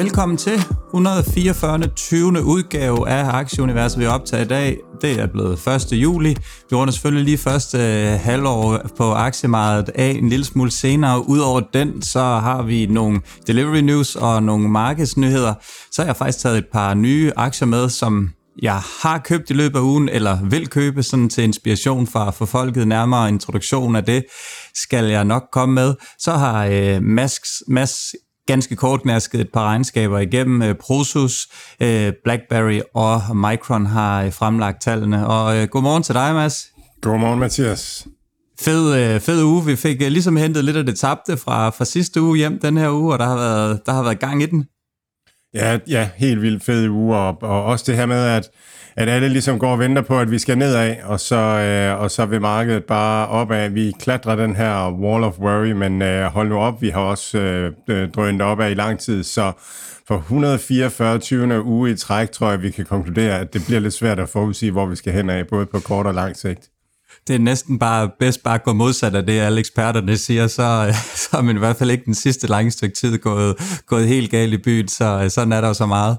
Velkommen til 144. 20. udgave af Aktieuniverset, vi optager i dag. Det er blevet 1. juli. Vi runder selvfølgelig lige første øh, halvår på aktiemarkedet af en lille smule senere. Udover den, så har vi nogle delivery news og nogle markedsnyheder. Så har jeg faktisk taget et par nye aktier med, som jeg har købt i løbet af ugen, eller vil købe sådan til inspiration for, for folket. Nærmere introduktion af det skal jeg nok komme med. Så har øh, Masks, Mads ganske kort gnasket et par regnskaber igennem. Øh, Prosus, øh, BlackBerry og Micron har øh, fremlagt tallene. Og godmorgen til dig, Mads. Godmorgen, Mathias. Fed, fed uge. Vi fik ligesom hentet lidt af det tabte fra, fra sidste uge hjem den her uge, og der har været, der har været gang i den. Ja, ja, helt vildt fed uge, og, og også det her med, at, at alle ligesom går og venter på, at vi skal nedad, og så, øh, og så vil markedet bare opad. Vi klatrer den her wall of worry, men øh, hold nu op, vi har også øh, drønet opad i lang tid, så for 144. 20. uge i træk, tror jeg, vi kan konkludere, at det bliver lidt svært at forudsige, hvor vi skal hen af, både på kort og lang sigt det er næsten bare bedst bare at gå modsat af det, alle eksperterne siger, så, så er man i hvert fald ikke den sidste lange stykke tid gået, gået helt galt i byen, så sådan er der jo så meget.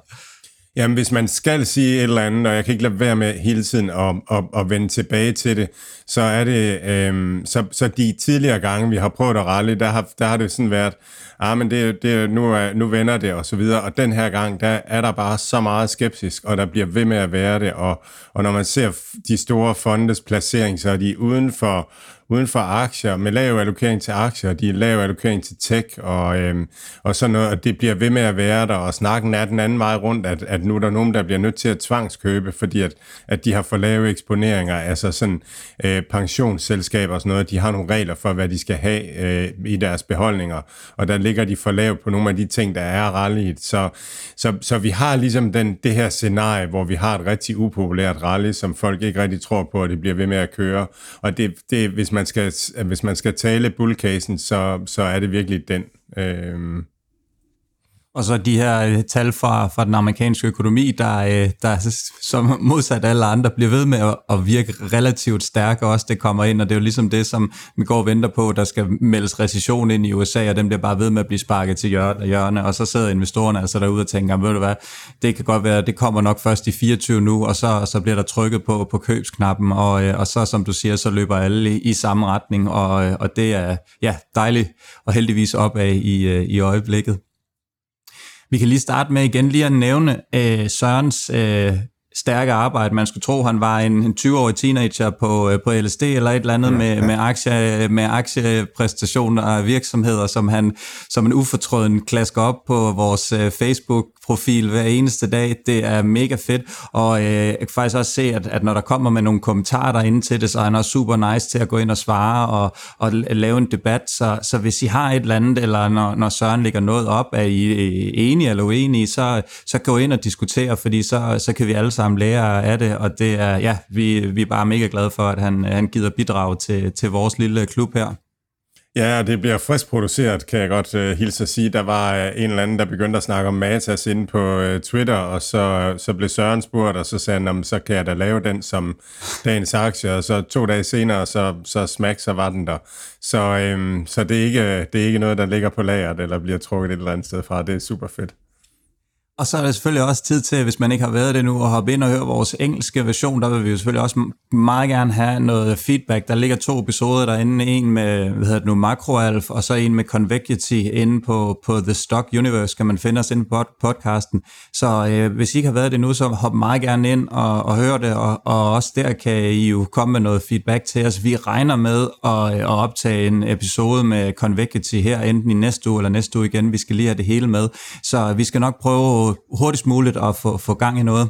Jamen, hvis man skal sige et eller andet, og jeg kan ikke lade være med hele tiden at, at, at vende tilbage til det, så er det, øh, så, så de tidligere gange, vi har prøvet at rally, der har, der har det sådan været, ah, men det, det, nu, er, nu vender det, og så videre, og den her gang, der er der bare så meget skeptisk, og der bliver ved med at være det, og, og når man ser de store fondes placering, så er de uden for, uden for aktier, med lav allokering til aktier, de er lav allokering til tech, og, øhm, og sådan noget, og det bliver ved med at være der, og snakken er den anden vej rundt, at, at nu er der nogen, der bliver nødt til at tvangskøbe, fordi at, at de har for lave eksponeringer, altså sådan øh, pensionsselskaber og sådan noget, de har nogle regler for, hvad de skal have øh, i deres beholdninger, og der ligger de for lavt på nogle af de ting, der er rallyet, så, så, så vi har ligesom den, det her scenarie, hvor vi har et rigtig upopulært rally, som folk ikke rigtig tror på, at det bliver ved med at køre, og det, det hvis man man skal, hvis man skal tale bullcasen, så, så er det virkelig den. Øh, og så de her øh, tal fra, fra den amerikanske økonomi, der, øh, der som modsat alle andre bliver ved med at, at virke relativt stærke også, det kommer ind, og det er jo ligesom det, som vi går og venter på, der skal meldes recession ind i USA, og dem bliver bare ved med at blive sparket til hjørne, og så sidder investorerne altså derude og tænker, ved du hvad, det kan godt være, det kommer nok først i 24 nu, og så, så bliver der trykket på, på købsknappen, og, øh, og så som du siger, så løber alle i, i samme retning, og, og det er ja, dejligt og heldigvis opad i, i øjeblikket. Vi kan lige starte med igen lige at nævne øh, Sørens øh, stærke arbejde. Man skulle tro, han var en, en 20-årig teenager på, øh, på LSD eller et eller andet ja, med, ja. med, aktie, med aktiepræstationer og virksomheder, som han som en ufortrøden klasker op på vores øh, Facebook profil hver eneste dag. Det er mega fedt, og øh, jeg kan faktisk også se, at, at når der kommer med nogle kommentarer derinde til det, så er han også super nice til at gå ind og svare og, og lave en debat. Så, så hvis I har et eller andet, eller når, når Søren lægger noget op, er I øh, enige eller uenige, så, så gå ind og diskutere, fordi så, så kan vi alle sammen lære af det, og det er, ja, vi, vi er bare mega glade for, at han, han gider bidrage til, til vores lille klub her. Ja, det bliver frisk produceret, kan jeg godt uh, hilse at sige. Der var uh, en eller anden, der begyndte at snakke om Matas inde på uh, Twitter, og så, så blev Søren spurgt, og så sagde han, så kan jeg da lave den som dagens aktie, og så to dage senere, så, så smack, så var den der. Så, um, så det, er ikke, det er ikke noget, der ligger på lageret, eller bliver trukket et eller andet sted fra. Det er super fedt. Og så er der selvfølgelig også tid til, hvis man ikke har været det nu, at hoppe ind og høre vores engelske version. Der vil vi jo selvfølgelig også meget gerne have noget feedback. Der ligger to episoder derinde. En med, hvad hedder det nu, Macroalf, og så en med Convexity inde på, på The Stock Universe, kan man finde os inde på podcasten. Så øh, hvis I ikke har været det nu, så hop meget gerne ind og, og hør det, og, og også der kan I jo komme med noget feedback til os. Vi regner med at, øh, at optage en episode med Convexity her, enten i næste uge eller næste uge igen. Vi skal lige have det hele med. Så vi skal nok prøve hurtigst muligt at få, få gang i noget.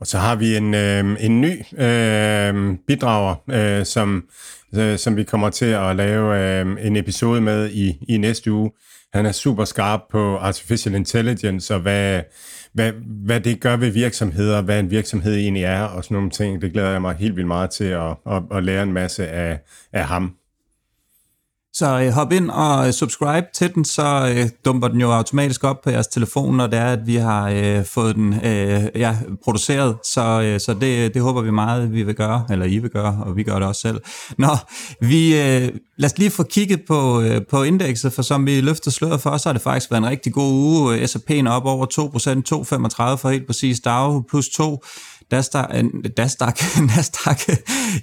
Og så har vi en, øh, en ny øh, bidrager, øh, som, øh, som vi kommer til at lave øh, en episode med i, i næste uge. Han er super skarp på artificial intelligence og hvad, hvad, hvad det gør ved virksomheder, hvad en virksomhed egentlig er og sådan nogle ting. Det glæder jeg mig helt vildt meget til at, at, at lære en masse af, af ham. Så øh, hop ind og øh, subscribe til den, så øh, dumper den jo automatisk op på jeres telefon, når det er, at vi har øh, fået den øh, ja, produceret. Så, øh, så det, det håber vi meget, vi vil gøre, eller I vil gøre, og vi gør det også selv. Nå, vi, øh, lad os lige få kigget på, øh, på indekset, for som vi løfter sløret for, så har det faktisk været en rigtig god uge. S&P'en op over 2%, 2,35 for helt præcis dag, plus 2 Nasdaq, øh, Nasdaq, Nasdaq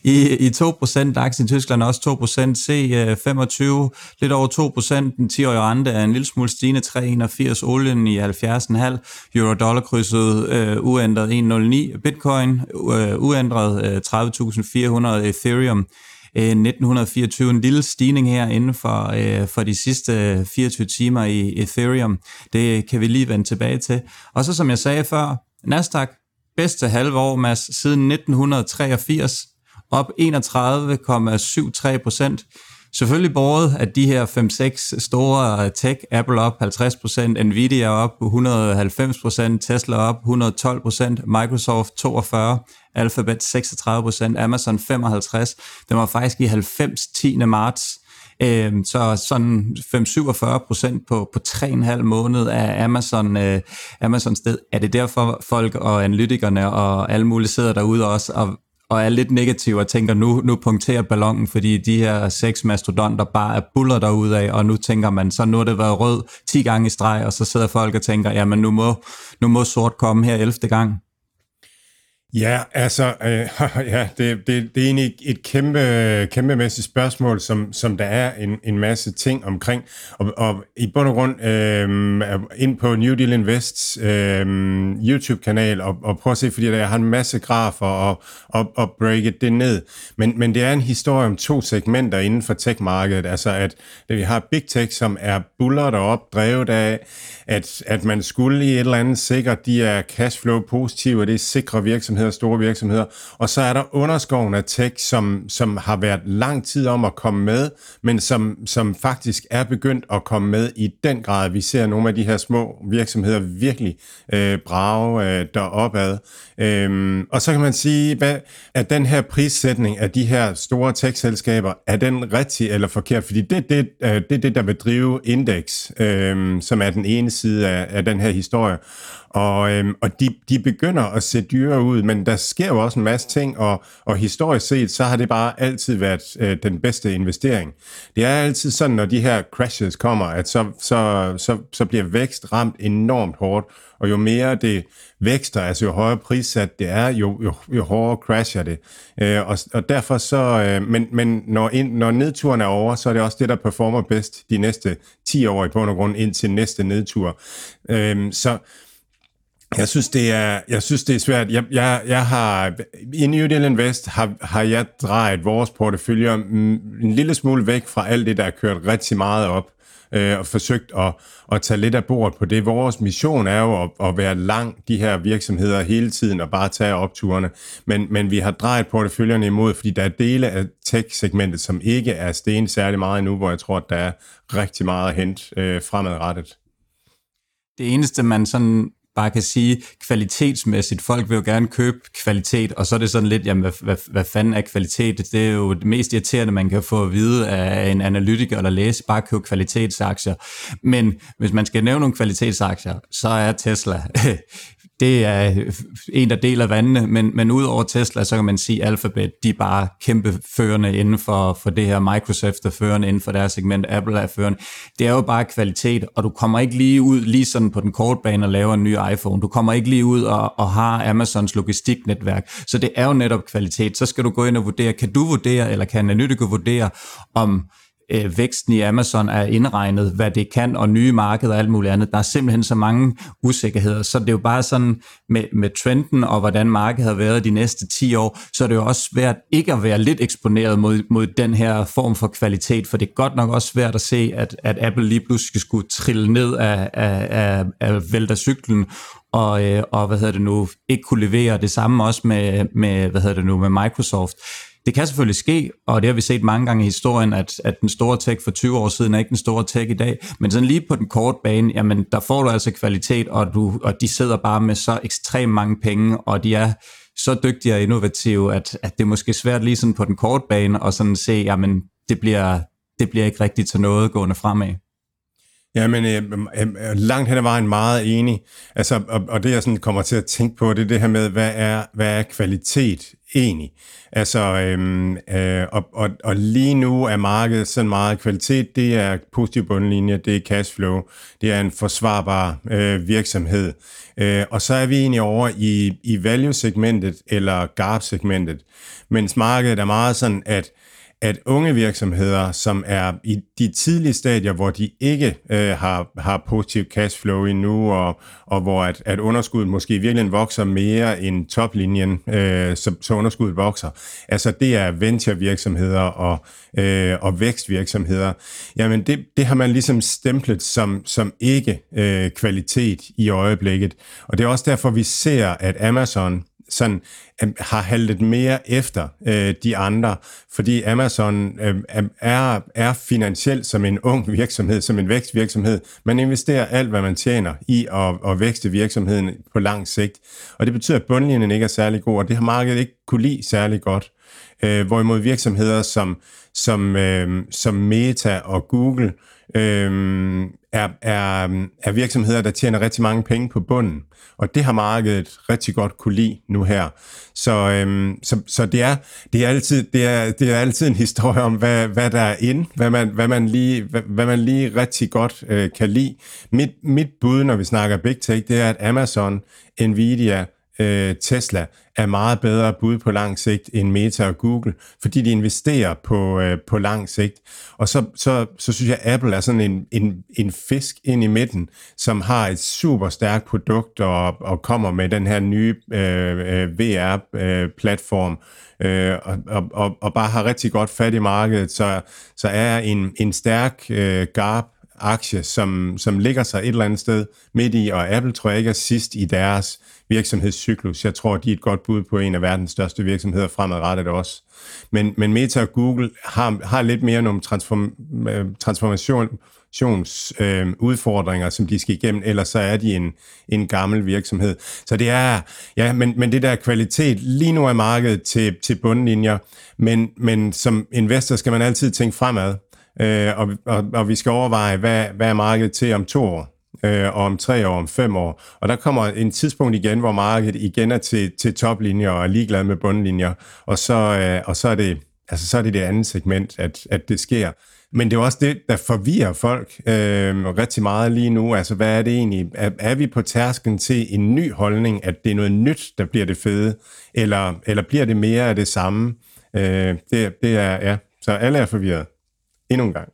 i, i 2%, DAX i Tyskland også 2%, C25 øh, lidt over 2%, den 10-årige rente er en lille smule stigende 3,81, olien i 70,5, euro-dollar krydset øh, uændret 1,09, bitcoin øh, uændret øh, 30.400, ethereum øh, 1924 en lille stigning her inden for, øh, for de sidste 24 timer i Ethereum. Det kan vi lige vende tilbage til. Og så som jeg sagde før, Nasdaq bedste halve år, Mads, siden 1983, op 31,73 procent. Selvfølgelig båret af de her 5-6 store tech, Apple op 50%, Nvidia op 190%, Tesla op 112%, Microsoft 42%, Alphabet 36%, Amazon 55%. Den var faktisk i 90 10. marts. Øhm, så sådan 5-47 procent på, på 3,5 måned af Amazon, øh, Amazon sted. Er det derfor folk og analytikerne og alle mulige sidder derude også og, og er lidt negative og tænker, nu, nu punkterer ballonen, fordi de her seks mastodonter bare er buller derude af, og nu tænker man, så nu har det været rød 10 gange i streg, og så sidder folk og tænker, jamen nu må, nu må sort komme her 11. gang. Ja, altså, øh, ja, det, det, det er egentlig et kæmpe, kæmpemæssigt spørgsmål, som, som der er en, en masse ting omkring. Og, og i bund og grund øh, ind på New Deal Invests øh, YouTube-kanal og, og prøv at se, fordi der har en masse grafer og, og, og break det ned. Men, men det er en historie om to segmenter inden for tech-markedet. Altså, at, at vi har Big Tech, som er buller derop, drevet af, at, at man skulle i et eller andet sikkert, de er cashflow positive, og det er sikre virksomheder, store virksomheder. Og så er der underskoven af tech, som, som har været lang tid om at komme med, men som, som faktisk er begyndt at komme med i den grad. Vi ser nogle af de her små virksomheder virkelig øh, brage øh, deropad. Øhm, og så kan man sige, hvad, at den her prissætning af de her store tech-selskaber, er den rigtig eller forkert? Fordi det, det, øh, det er det, der vil drive indeks, øh, som er den ene side af, af den her historie. Og, øhm, og de, de begynder at se dyre ud, men der sker jo også en masse ting, og, og historisk set, så har det bare altid været øh, den bedste investering. Det er altid sådan, når de her crashes kommer, at så, så, så, så bliver vækst ramt enormt hårdt, og jo mere det vækster, altså jo højere prissat det er, jo, jo, jo hårdere crasher det. Øh, og, og derfor så, øh, men, men når, ind, når nedturen er over, så er det også det, der performer bedst de næste 10 år i bund og grund indtil næste nedtur. Øh, så jeg synes, det er, jeg synes, det er svært. Jeg, jeg, jeg har, I New Deal Invest har, har jeg drejet vores portefølje en lille smule væk fra alt det, der er kørt rigtig meget op øh, og forsøgt at, at tage lidt af bordet på det. Vores mission er jo at, at være lang de her virksomheder hele tiden og bare tage opturene. Men, men vi har drejet porteføljerne imod, fordi der er dele af tech-segmentet, som ikke er sten særlig meget endnu, hvor jeg tror, at der er rigtig meget at hente øh, fremadrettet. Det eneste, man sådan bare kan sige kvalitetsmæssigt, folk vil jo gerne købe kvalitet, og så er det sådan lidt, jamen hvad, hvad, hvad fanden er kvalitet? Det er jo det mest irriterende, man kan få at vide af en analytiker eller læse, bare købe kvalitetsaktier. Men hvis man skal nævne nogle kvalitetsaktier, så er Tesla det er øh, en, der deler vandene, men, men ud over Tesla, så kan man sige, at Alphabet, de er bare kæmpe førende inden for, for det her. Microsoft er førende inden for deres segment, Apple er førende. Det er jo bare kvalitet, og du kommer ikke lige ud lige sådan på den korte bane og laver en ny iPhone. Du kommer ikke lige ud og, og har Amazons logistiknetværk. Så det er jo netop kvalitet. Så skal du gå ind og vurdere, kan du vurdere, eller kan analytiker vurdere, om øh, væksten i Amazon er indregnet, hvad det kan, og nye markeder og alt muligt andet. Der er simpelthen så mange usikkerheder, så det er jo bare sådan med, med trenden og hvordan markedet har været de næste 10 år, så er det jo også svært ikke at være lidt eksponeret mod, mod den her form for kvalitet, for det er godt nok også svært at se, at, at Apple lige pludselig skulle trille ned af, af, af, af væltercyklen, og, øh, og hvad hedder det nu, ikke kunne levere det samme også med, med hvad hedder det nu, med Microsoft det kan selvfølgelig ske, og det har vi set mange gange i historien, at, at den store tech for 20 år siden er ikke den store tech i dag, men sådan lige på den korte bane, jamen der får du altså kvalitet, og, du, og de sidder bare med så ekstremt mange penge, og de er så dygtige og innovative, at, at det er måske svært lige sådan på den korte bane, og sådan se, jamen det bliver, det bliver ikke rigtigt til noget gående fremad. Ja, men øh, øh, øh, langt hen ad vejen meget enig. Altså, og, og det jeg sådan kommer til at tænke på, det er det her med, hvad er, hvad er kvalitet egentlig? Altså, øhm, øh, og, og, og lige nu er markedet sådan meget kvalitet, det er positiv bundlinje, det er cashflow, det er en forsvarbar øh, virksomhed. Øh, og så er vi egentlig over i, i value-segmentet eller GARP-segmentet, mens markedet er meget sådan, at at unge virksomheder, som er i de tidlige stadier, hvor de ikke øh, har, har positiv cashflow endnu, og, og hvor at, at underskuddet måske virkelig vokser mere end toplinjen, øh, så, så underskuddet vokser. Altså det er venture-virksomheder og, øh, og vækstvirksomheder. Jamen det, det har man ligesom stemplet som, som ikke øh, kvalitet i øjeblikket. Og det er også derfor, vi ser, at Amazon sådan øh, har haltet mere efter øh, de andre, fordi Amazon øh, øh, er, er finansielt som en ung virksomhed, som en vækstvirksomhed. Man investerer alt, hvad man tjener i at, at vækste virksomheden på lang sigt, og det betyder, at bundlinjen ikke er særlig god, og det har markedet ikke kunne lide særlig godt. Øh, hvorimod virksomheder som, som, øh, som Meta og Google øh, er, er, um, er virksomheder, der tjener rigtig mange penge på bunden. Og det har markedet rigtig godt kunne lide nu her. Så, øhm, så, så det, er, det, er altid, det, er, det er altid en historie om, hvad, hvad der er ind, hvad man, hvad man, lige, hvad, hvad man lige rigtig godt øh, kan lide. Mit, mit bud, når vi snakker Big Tech, det er, at Amazon, Nvidia, øh, Tesla er meget bedre bud på lang sigt end Meta og Google, fordi de investerer på, øh, på lang sigt. Og så, så, så synes jeg, at Apple er sådan en, en, en fisk ind i midten, som har et super stærkt produkt og, og kommer med den her nye øh, øh VR-platform, øh, øh, og, og, og, og bare har rigtig godt fat i markedet, så, så er en, en stærk øh, GARP aktie, som, som ligger sig et eller andet sted midt i, og Apple tror jeg ikke er sidst i deres virksomhedscyklus. Jeg tror, de er et godt bud på en af verdens største virksomheder fremadrettet også. Men, men Meta og Google har, har lidt mere nogle transform, transformationsudfordringer, øh, øh som de skal igennem, ellers så er de en, en gammel virksomhed. Så det er, ja, men, men det der kvalitet, lige nu er markedet til, til bundlinjer, men, men som investor skal man altid tænke fremad, øh, og, og, og vi skal overveje, hvad, hvad er markedet til om to år? øh, og om tre år, om fem år. Og der kommer en tidspunkt igen, hvor markedet igen er til, til toplinjer og er ligeglad med bundlinjer, og så, øh, og så, er, det, altså, så er det det andet segment, at, at det sker. Men det er også det, der forvirrer folk øh, rigtig meget lige nu. Altså, hvad er det egentlig? Er, er vi på tærsken til en ny holdning, at det er noget nyt, der bliver det fede? Eller, eller bliver det mere af det samme? Øh, det, det er, ja. Så alle er forvirret. Endnu en gang.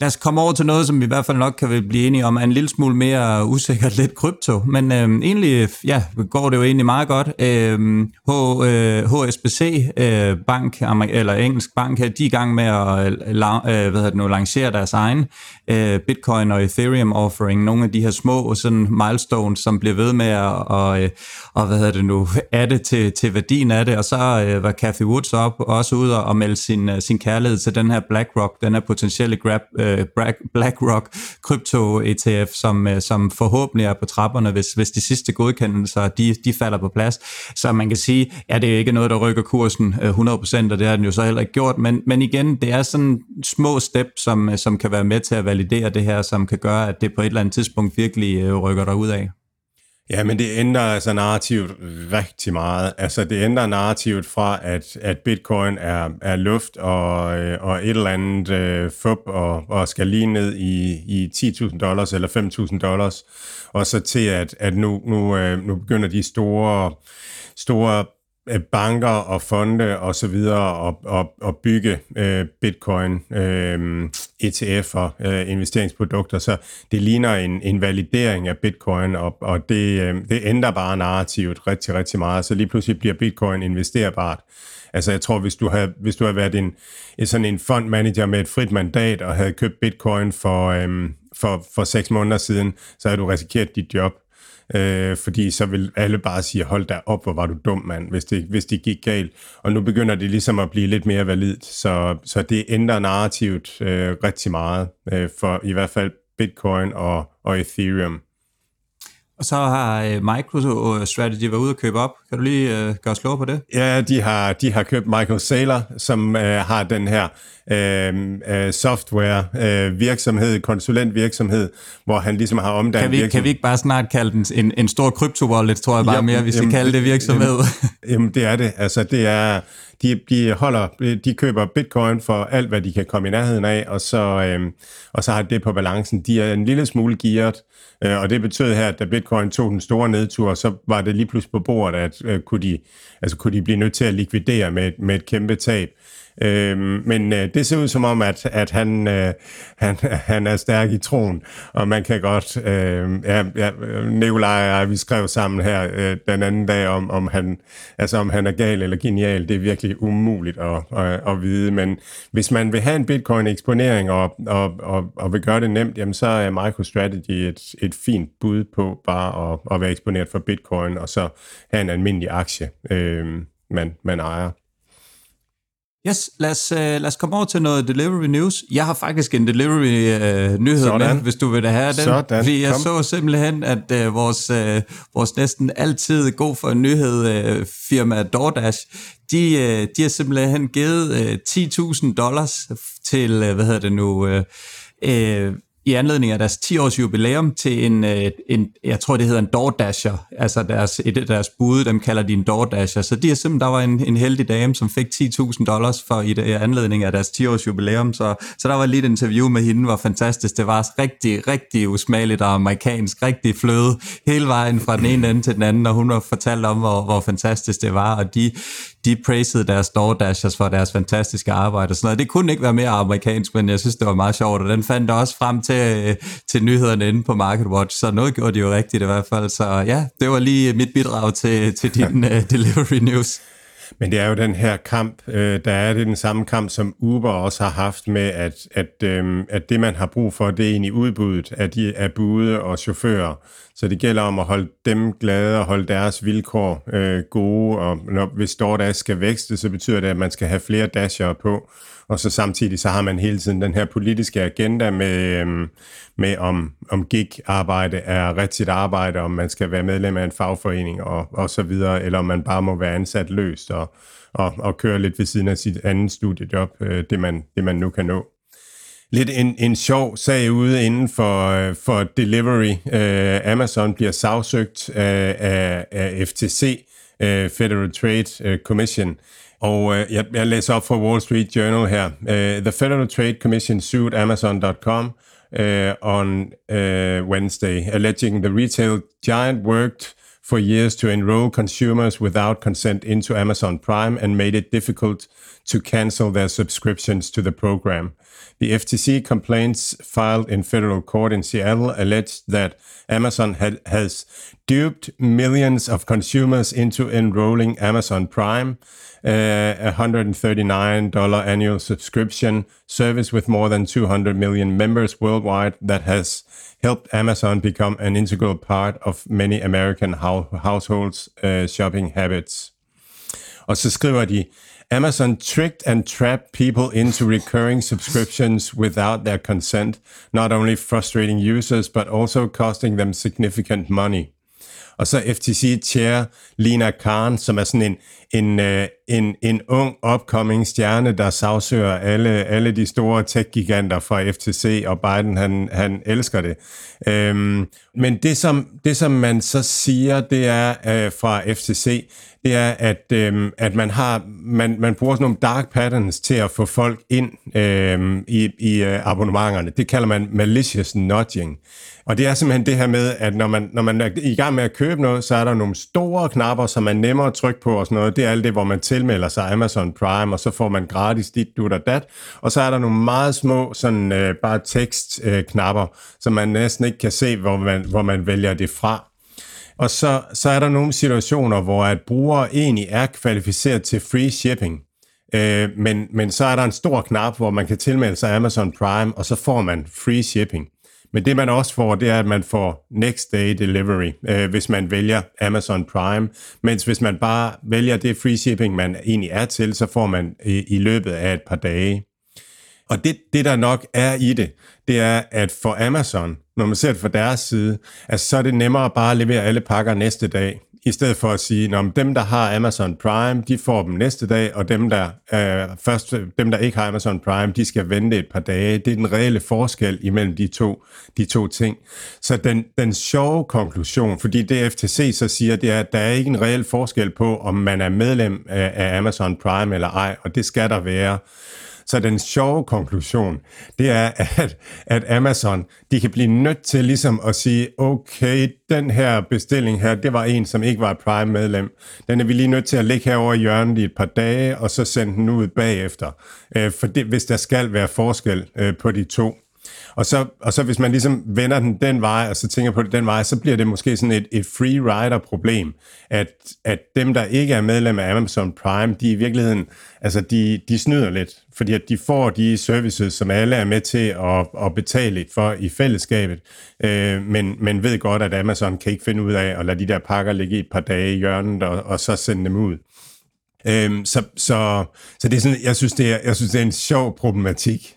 Lad os komme over til noget, som vi i hvert fald nok kan blive enige om, er en lille smule mere usikkert lidt krypto. Men øhm, egentlig ja, går det jo egentlig meget godt. Øhm, H, øh, HSBC øh, Bank, eller engelsk bank, her, de er i gang med at øh, la, øh, hvad det nu, lancere deres egen øh, Bitcoin og Ethereum offering. Nogle af de her små sådan milestones, som bliver ved med at og, øh, og, hvad hedder det nu, adde til, til værdien af det. Og så øh, var Cathy Woods op, også ude og melde sin, øh, sin kærlighed til den her BlackRock, den her potentielle grab øh, øh, BlackRock krypto ETF, som, øh, som forhåbentlig er på trapperne, hvis, hvis de sidste godkendelser de, de falder på plads. Så man kan sige, ja, det er ikke noget, der rykker kursen øh, 100%, og det har den jo så heller ikke gjort, men, men igen, det er sådan små step, som, øh, som kan være med til at validere det her, som kan gøre, at det på et eller andet tidspunkt virkelig øh, rykker dig ud af. Ja, men det ændrer altså narrativet rigtig meget. Altså det ændrer narrativet fra, at, at bitcoin er, er luft og, øh, og et eller andet øh, fup og, og skal lige ned i, i 10.000 dollars eller 5.000 dollars, og så til, at, at nu, nu, øh, nu begynder de store, store Øh, banker og fonde og så videre og, og, og bygge øh, bitcoin øh, ETF'er, øh, investeringsprodukter, så det ligner en, en validering af bitcoin, og, og det, øh, det ændrer bare narrativet rigtig, rigtig meget, så lige pludselig bliver bitcoin investerbart. Altså jeg tror, hvis du havde, hvis du havde været en, sådan en fondmanager med et frit mandat og havde købt bitcoin for, øhm, for, for seks måneder siden, så havde du risikeret dit job. Øh, fordi så vil alle bare sige, hold da op, hvor var du dum, mand, hvis det, hvis det gik galt. Og nu begynder det ligesom at blive lidt mere validt, så, så det ændrer narrativt øh, rigtig meget, øh, for i hvert fald Bitcoin og, og Ethereum. Og så har øh, MicroStrategy været ude og købe op. Kan du lige øh, gøre os på det? Ja, de har, de har købt Michael Saylor, som øh, har den her øh, øh, software øh, virksomhed, konsulentvirksomhed, hvor han ligesom har omdannet kan vi, virksomhed. Kan vi ikke bare snart kalde den en, en stor kryptovallet, tror jeg bare jamen, mere, vi skal jamen, kalde det virksomhed? Jamen, jamen, det er det. Altså, det er de, de, holder, de køber bitcoin for alt, hvad de kan komme i nærheden af, og så, øh, og så har det på balancen. De er en lille smule gearet, øh, og det betød her, at da bitcoin tog den store nedtur, så var det lige pludselig på bordet, at øh, kunne, de, altså, kunne de blive nødt til at likvidere med, med et kæmpe tab. Øh, men øh, det ser ud som om, at, at han, øh, han, han er stærk i troen, og man kan godt... Øh, ja, ja, Nikolaj og jeg, vi skrev sammen her øh, den anden dag, om, om, han, altså, om han er gal eller genial. Det er virkelig umuligt at, at, at vide, men hvis man vil have en bitcoin-eksponering og, og, og, og vil gøre det nemt, jamen, så er MicroStrategy et, et fint bud på bare at, at være eksponeret for bitcoin, og så have en almindelig aktie, øh, man, man ejer. Yes, lad os, uh, lad os komme over til noget delivery news. Jeg har faktisk en delivery uh, nyhed Sådan. med, hvis du vil have den. Sådan. Fordi jeg Kom. så simpelthen, at uh, vores, uh, vores næsten altid god for en nyhed uh, firma DoorDash, de, uh, de har simpelthen givet uh, 10.000 dollars til, uh, hvad hedder det nu, uh, uh, i anledning af deres 10-års jubilæum til en, øh, en, jeg tror det hedder en DoorDasher, altså deres, et af deres bud, dem kalder de en DoorDasher. Så de er simpelthen, der var en, en heldig dame, som fik 10.000 dollars for i, det, i anledning af deres 10-års jubilæum. Så, så der var lige et interview med hende, var fantastisk det var. Rigtig, rigtig usmageligt og amerikansk, rigtig fløde hele vejen fra den ene ende til den anden, og hun har fortalt om, hvor, hvor fantastisk det var, og de, de praisede deres DoorDashers for deres fantastiske arbejde og sådan noget. Det kunne ikke være mere amerikansk, men jeg synes, det var meget sjovt, og den fandt også frem til, til nyhederne inde på MarketWatch, så noget gjorde de jo rigtigt i hvert fald. Så ja, det var lige mit bidrag til, til din uh, delivery news. Men det er jo den her kamp, øh, der er det den samme kamp, som Uber også har haft med, at, at, øh, at det, man har brug for, det er egentlig udbuddet af, de, af bude og chauffører. Så det gælder om at holde dem glade og holde deres vilkår øh, gode, og når, hvis DoorDash skal vækste, så betyder det, at man skal have flere dasher på, og så samtidig så har man hele tiden den her politiske agenda med, øhm, med om, om gig-arbejde er rigtigt arbejde, om man skal være medlem af en fagforening og, og så videre, eller om man bare må være ansat løst og, og, og køre lidt ved siden af sit andet studiejob, øh, det, man, det man nu kan nå lidt en, en sjov sag ude inden for, øh, for delivery. Uh, Amazon bliver sagsøgt af, af, af FTC, uh, Federal Trade Commission, og øh, jeg, jeg læser op fra Wall Street Journal her. Uh, the Federal Trade Commission sued Amazon.com uh, øh, on uh, Wednesday, alleging the retail giant worked for years to enroll consumers without consent into Amazon Prime and made it difficult to cancel their subscriptions to the program. The FTC complaints filed in federal court in Seattle alleged that Amazon had, has duped millions of consumers into enrolling Amazon Prime uh, a $139 annual subscription service with more than 200 million members worldwide that has helped Amazon become an integral part of many American households' uh, shopping habits. Og så skriver de, Amazon tricked and trapped people into recurring subscriptions without their consent, not only frustrating users, but also costing them significant money. Og så FTC Chair Lina Khan, som er sådan en, en, øh, en, en ung upcoming stjerne, der sagsøger alle, alle de store tech-giganter fra FTC, og Biden han, han elsker det. Øhm, men det som, det, som man så siger, det er øh, fra FTC, det er, at, øh, at man har man, man bruger sådan nogle dark patterns til at få folk ind øh, i, i øh, abonnementerne. Det kalder man malicious nudging. Og det er simpelthen det her med, at når man, når man er i gang med at købe noget, så er der nogle store knapper, som er nemmere at trykke på og sådan noget. Det er alt det, hvor man tilmelder sig Amazon Prime, og så får man gratis dit, du og dat. Og så er der nogle meget små, sådan øh, bare tekstknapper, øh, som man næsten ikke kan se, hvor man, hvor man vælger det fra. Og så, så er der nogle situationer, hvor at brugere egentlig er kvalificeret til free shipping. Øh, men, men så er der en stor knap, hvor man kan tilmelde sig Amazon Prime, og så får man free shipping. Men det man også får, det er, at man får next day delivery, øh, hvis man vælger Amazon Prime. Mens hvis man bare vælger det free shipping, man egentlig er til, så får man i, i løbet af et par dage. Og det, det, der nok er i det, det er, at for Amazon, når man ser det fra deres side, at så er det nemmere bare at levere alle pakker næste dag i stedet for at sige, at dem, der har Amazon Prime, de får dem næste dag, og dem, der, øh, først, dem, der ikke har Amazon Prime, de skal vente et par dage. Det er den reelle forskel imellem de to, de to ting. Så den, den sjove konklusion, fordi det FTC så siger, det er, at der er ikke en reel forskel på, om man er medlem af, af Amazon Prime eller ej, og det skal der være. Så den sjove konklusion, det er, at, at Amazon, de kan blive nødt til ligesom at sige, okay, den her bestilling her, det var en, som ikke var et Prime-medlem. Den er vi lige nødt til at lægge herover i hjørnet i et par dage, og så sende den ud bagefter. Øh, for det, hvis der skal være forskel øh, på de to. Og så, og så hvis man ligesom vender den den vej, og så tænker på det den vej, så bliver det måske sådan et, et free rider problem, at, at dem, der ikke er medlem af Amazon Prime, de i virkeligheden, altså de, de snyder lidt, fordi at de får de services, som alle er med til at, at betale lidt for i fællesskabet, øh, men, men ved godt, at Amazon kan ikke finde ud af at lade de der pakker ligge i et par dage i hjørnet, og, og så sende dem ud. Øhm, så, så, så det er sådan, jeg synes, det er, jeg synes, det er en sjov problematik.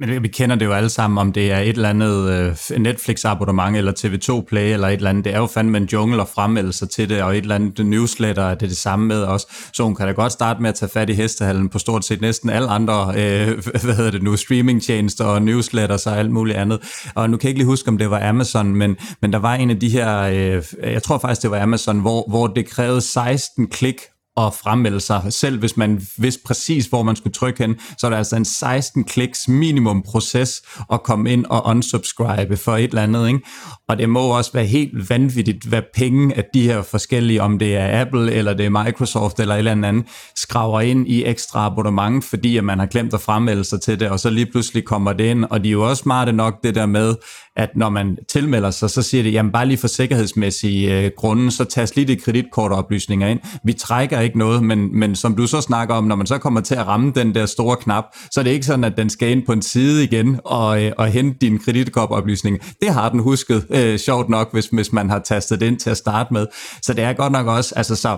Men vi kender det jo alle sammen, om det er et eller andet øh, Netflix-abonnement, eller TV2 Play, eller et eller andet. Det er jo fandme en jungle at fremmelde sig til det, og et eller andet newsletter er det det samme med os. Så hun kan da godt starte med at tage fat i hestehallen på stort set næsten alle andre, øh, hvad hedder det nu, streamingtjenester og newsletters og alt muligt andet. Og nu kan jeg ikke lige huske, om det var Amazon, men, men der var en af de her, øh, jeg tror faktisk, det var Amazon, hvor, hvor det krævede 16 klik at fremmelde sig. Selv hvis man vidste præcis, hvor man skulle trykke hen, så er der altså en 16 kliks minimum proces at komme ind og unsubscribe for et eller andet. Ikke? Og det må også være helt vanvittigt, hvad penge af de her forskellige, om det er Apple, eller det er Microsoft, eller et eller andet, skraver ind i ekstra abonnement, fordi at man har glemt at fremmelde sig til det, og så lige pludselig kommer det ind. Og de er jo også smarte nok det der med, at når man tilmelder sig, så siger det, jamen bare lige for sikkerhedsmæssige øh, grunde, så tages lige de kreditkortoplysninger ind. Vi trækker ikke noget, men, men som du så snakker om, når man så kommer til at ramme den der store knap, så er det ikke sådan, at den skal ind på en side igen og, øh, og hente din kreditkortoplysning. Det har den husket, øh, sjovt nok, hvis, hvis man har tastet det ind til at starte med. Så det er godt nok også, altså så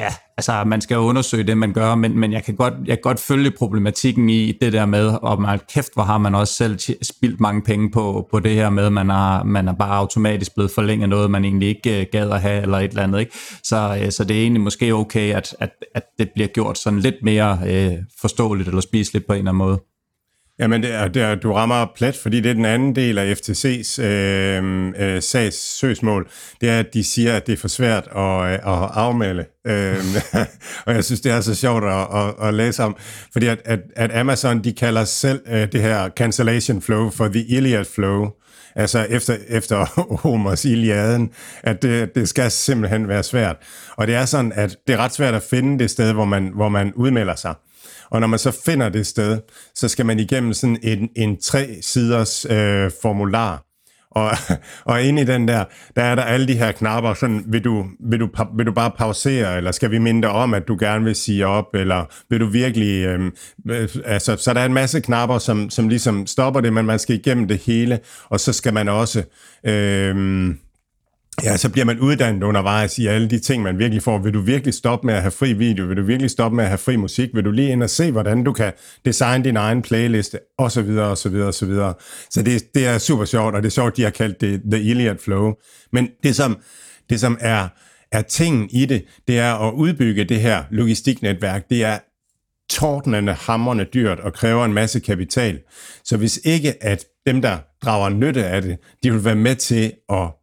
ja, altså man skal jo undersøge det, man gør, men, men jeg, kan godt, jeg kan godt følge problematikken i det der med, og man, kæft, hvor har man også selv spildt mange penge på, på det her med, man er, man er bare automatisk blevet forlænget noget, man egentlig ikke øh, gad at have, eller et eller andet. Ikke? Så, øh, så det er egentlig måske okay, at, at, at det bliver gjort sådan lidt mere øh, forståeligt eller spiseligt på en eller anden måde. Jamen, det er, det er, du rammer plet, fordi det er den anden del af FTC's øh, øh, sags søgsmål. Det er, at de siger, at det er for svært at, øh, at afmelde. Øh, og jeg synes, det er så sjovt at, at, at læse om. Fordi at, at, at Amazon, de kalder selv øh, det her cancellation flow for the Iliad flow. Altså efter, efter Homers Iliaden, at det, det skal simpelthen være svært. Og det er sådan, at det er ret svært at finde det sted, hvor man, hvor man udmelder sig. Og når man så finder det sted, så skal man igennem sådan en, en tre-siders øh, formular. Og, og inde i den der, der er der alle de her knapper, sådan, vil du, vil, du, vil du bare pausere, eller skal vi minde dig om, at du gerne vil sige op, eller vil du virkelig, øhm, øh, altså, så der er en masse knapper, som, som ligesom stopper det, men man skal igennem det hele, og så skal man også, øh, Ja, så bliver man uddannet undervejs i alle de ting, man virkelig får. Vil du virkelig stoppe med at have fri video? Vil du virkelig stoppe med at have fri musik? Vil du lige ind og se, hvordan du kan designe din egen playliste? Og så videre, og så videre, og så videre. Så det, det er super sjovt, og det er sjovt, de har kaldt det The Iliad Flow. Men det som, det som er, er tingen i det, det er at udbygge det her logistiknetværk. Det er tordnende, hammerne dyrt og kræver en masse kapital. Så hvis ikke at dem, der drager nytte af det, de vil være med til at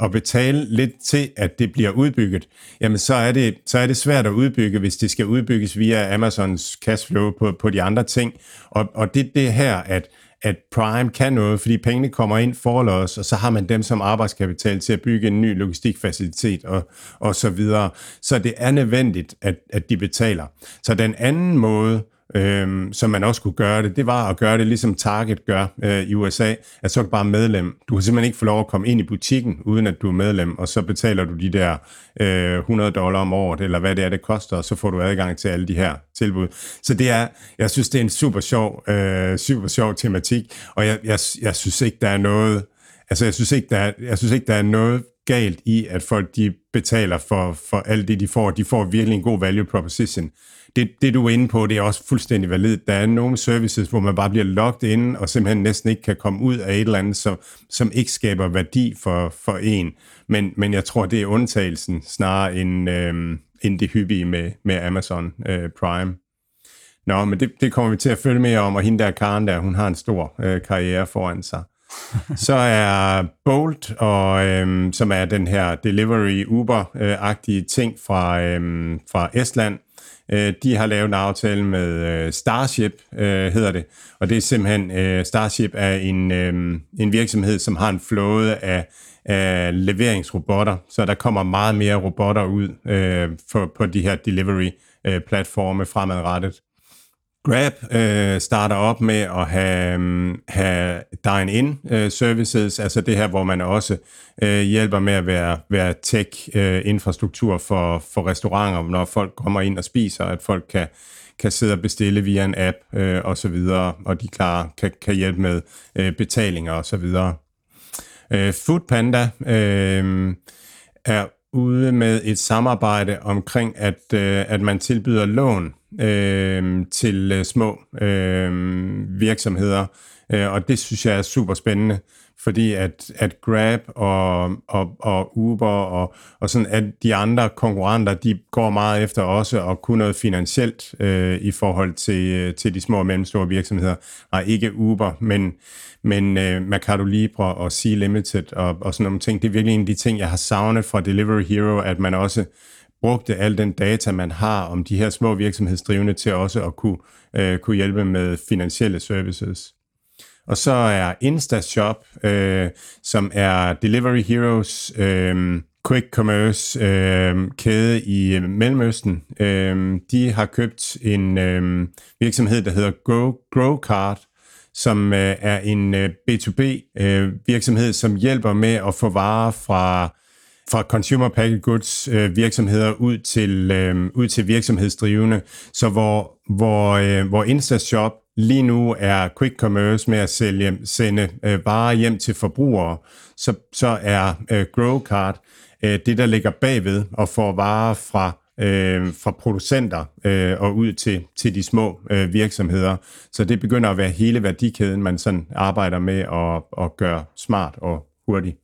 at betale lidt til, at det bliver udbygget, jamen så er det, så er det svært at udbygge, hvis det skal udbygges via Amazons cashflow på, på de andre ting. Og, og det er det her, at, at Prime kan noget, fordi pengene kommer ind forlods, og så har man dem som arbejdskapital til at bygge en ny logistikfacilitet og, og så videre. Så det er nødvendigt, at, at de betaler. Så den anden måde, øh, som man også kunne gøre det, det var at gøre det ligesom Target gør øh, i USA, at så er du bare medlem. Du kan simpelthen ikke få lov at komme ind i butikken, uden at du er medlem, og så betaler du de der øh, 100 dollar om året, eller hvad det er, det koster, og så får du adgang til alle de her tilbud. Så det er, jeg synes, det er en super sjov, øh, super sjov tematik, og jeg, jeg, jeg synes ikke, der er noget, altså jeg synes ikke, der er, jeg synes ikke, der er noget galt i, at folk de betaler for, for alt det, de får. De får virkelig en god value proposition. Det, det du er inde på, det er også fuldstændig validt. Der er nogle services, hvor man bare bliver locked ind, og simpelthen næsten ikke kan komme ud af et eller andet, som, som ikke skaber værdi for, for en. Men, men jeg tror, det er undtagelsen snarere end, øh, end det hyppige med, med Amazon øh, Prime. Nå, men det, det kommer vi til at følge mere om, og hende der Karen der, hun har en stor øh, karriere foran sig. så er Bolt, og, øhm, som er den her delivery Uber-agtige ting fra, øhm, fra Estland, øh, de har lavet en aftale med øh, Starship, øh, hedder det. Og det er simpelthen, øh, Starship er en, øh, en virksomhed, som har en flåde af, af leveringsrobotter, så der kommer meget mere robotter ud øh, for, på de her delivery-platforme øh, fremadrettet. Grab øh, starter op med at have, mm, have dine-in øh, services, altså det her, hvor man også øh, hjælper med at være, være tech-infrastruktur øh, for, for restauranter, når folk kommer ind og spiser, at folk kan, kan sidde og bestille via en app øh, og så videre, og de klar kan, kan hjælpe med øh, betalinger og så videre. Øh, Foodpanda øh, er ude med et samarbejde omkring, at, øh, at man tilbyder lån øh, til øh, små øh, virksomheder, øh, og det synes jeg er super spændende, fordi at, at Grab og, og, og Uber og, og sådan at de andre konkurrenter, de går meget efter også at kunne noget finansielt øh, i forhold til, øh, til de små og mellemstore virksomheder. Nej, ikke Uber, men, men øh, Mercado Libre og Sea Limited og, og sådan nogle ting. Det er virkelig en af de ting, jeg har savnet fra Delivery Hero, at man også brugte al den data, man har om de her små virksomhedsdrivende til også at kunne, øh, kunne hjælpe med finansielle services. Og så er InstaShop, øh, som er Delivery Heroes øh, quick commerce øh, kæde i Mellemøsten. Øh, de har købt en øh, virksomhed, der hedder Grow, Growcard, som øh, er en øh, B2B øh, virksomhed, som hjælper med at få varer fra fra consumer packaged goods øh, virksomheder ud til øh, ud til virksomhedsdrivende, så hvor hvor øh, hvor InstaShop lige nu er quick commerce med at sælge sende øh, varer hjem til forbrugere, så så er øh, Growcard øh, det der ligger bagved og får varer fra øh, fra producenter øh, og ud til, til de små øh, virksomheder. Så det begynder at være hele værdikæden, man sådan arbejder med at, at gøre smart og hurtigt.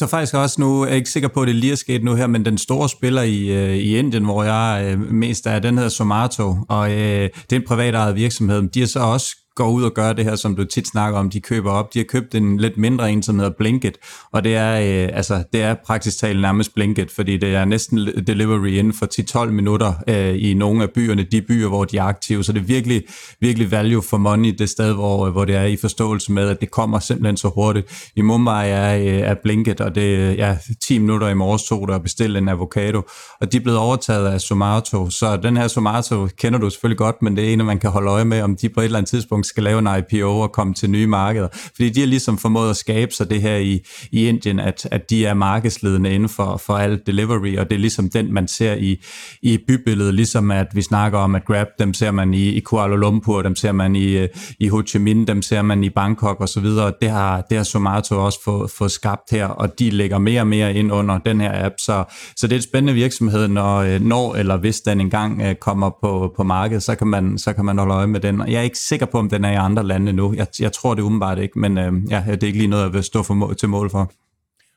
Så faktisk også nu, jeg er ikke sikker på, at det lige er sket nu her, men den store spiller i, øh, i Indien, hvor jeg øh, mest er, den hedder Somato, og øh, det er en privatejet virksomhed. De har så også går ud og gør det her, som du tit snakker om, de køber op. De har købt en lidt mindre en, som hedder Blinket, og det er, øh, altså, det er praktisk talt nærmest Blinket, fordi det er næsten delivery inden for 10-12 minutter øh, i nogle af byerne, de byer, hvor de er aktive. Så det er virkelig, virkelig value for money, det sted, hvor, øh, hvor det er i forståelse med, at det kommer simpelthen så hurtigt. I Mumbai er, øh, er Blinket, og det er ja, 10 minutter i morges tog der at bestille en avocado, og de er blevet overtaget af Somato. Så den her Somato kender du selvfølgelig godt, men det er en, man kan holde øje med, om de på et eller andet tidspunkt skal lave en IPO og komme til nye markeder. Fordi de har ligesom formået at skabe sig det her i, i Indien, at, at de er markedsledende inden for, for alt delivery, og det er ligesom den, man ser i, i bybilledet, ligesom at vi snakker om, at Grab, dem ser man i, i Kuala Lumpur, dem ser man i, i Ho Chi Minh, dem ser man i Bangkok osv., det har, det har Somato også fået, fået skabt her, og de lægger mere og mere ind under den her app, så, så det er et spændende virksomhed, når, øh, når eller hvis den engang øh, kommer på, på markedet, så kan, man, så kan man holde øje med den. Jeg er ikke sikker på, om den er i andre lande nu. Jeg, jeg tror det umiddelbart ikke, men øh, ja, det er ikke lige noget, jeg vil stå for, til mål for.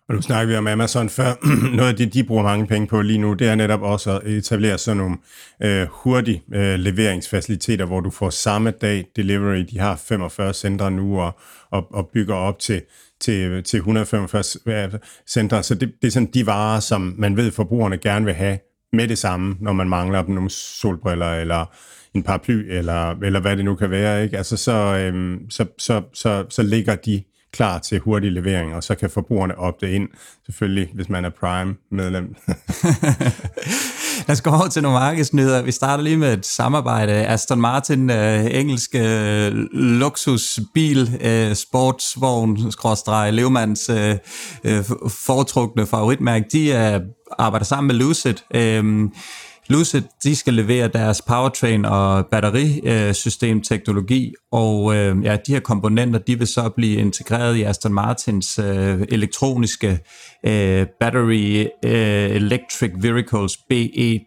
Og nu snakker vi om Amazon før. Noget af det, de bruger mange penge på lige nu, det er netop også at etablere sådan nogle øh, hurtige øh, leveringsfaciliteter, hvor du får samme dag delivery. De har 45 centre nu og, og, og bygger op til, til, til 145 centre. Så det, det er sådan de varer, som man ved, forbrugerne gerne vil have med det samme, når man mangler dem nogle solbriller eller en paraply, eller, eller hvad det nu kan være, ikke? Altså, så, øhm, så, så, så, så ligger de klar til hurtig levering, og så kan forbrugerne opte ind, selvfølgelig, hvis man er Prime-medlem. lad os gå over til nogle markedsnyheder. Vi starter lige med et samarbejde. Aston Martin, øh, engelske øh, luksusbil, øh, sportsvogn, skråstrej, Levmands øh, uh, foretrukne favoritmærke, de øh, arbejder sammen med Lucid. Øh, Lucid, de skal levere deres powertrain og batterisystemteknologi, og øh, ja, de her komponenter, de vil så blive integreret i Aston Martins øh, elektroniske øh, Battery øh, Electric Vehicles, BE,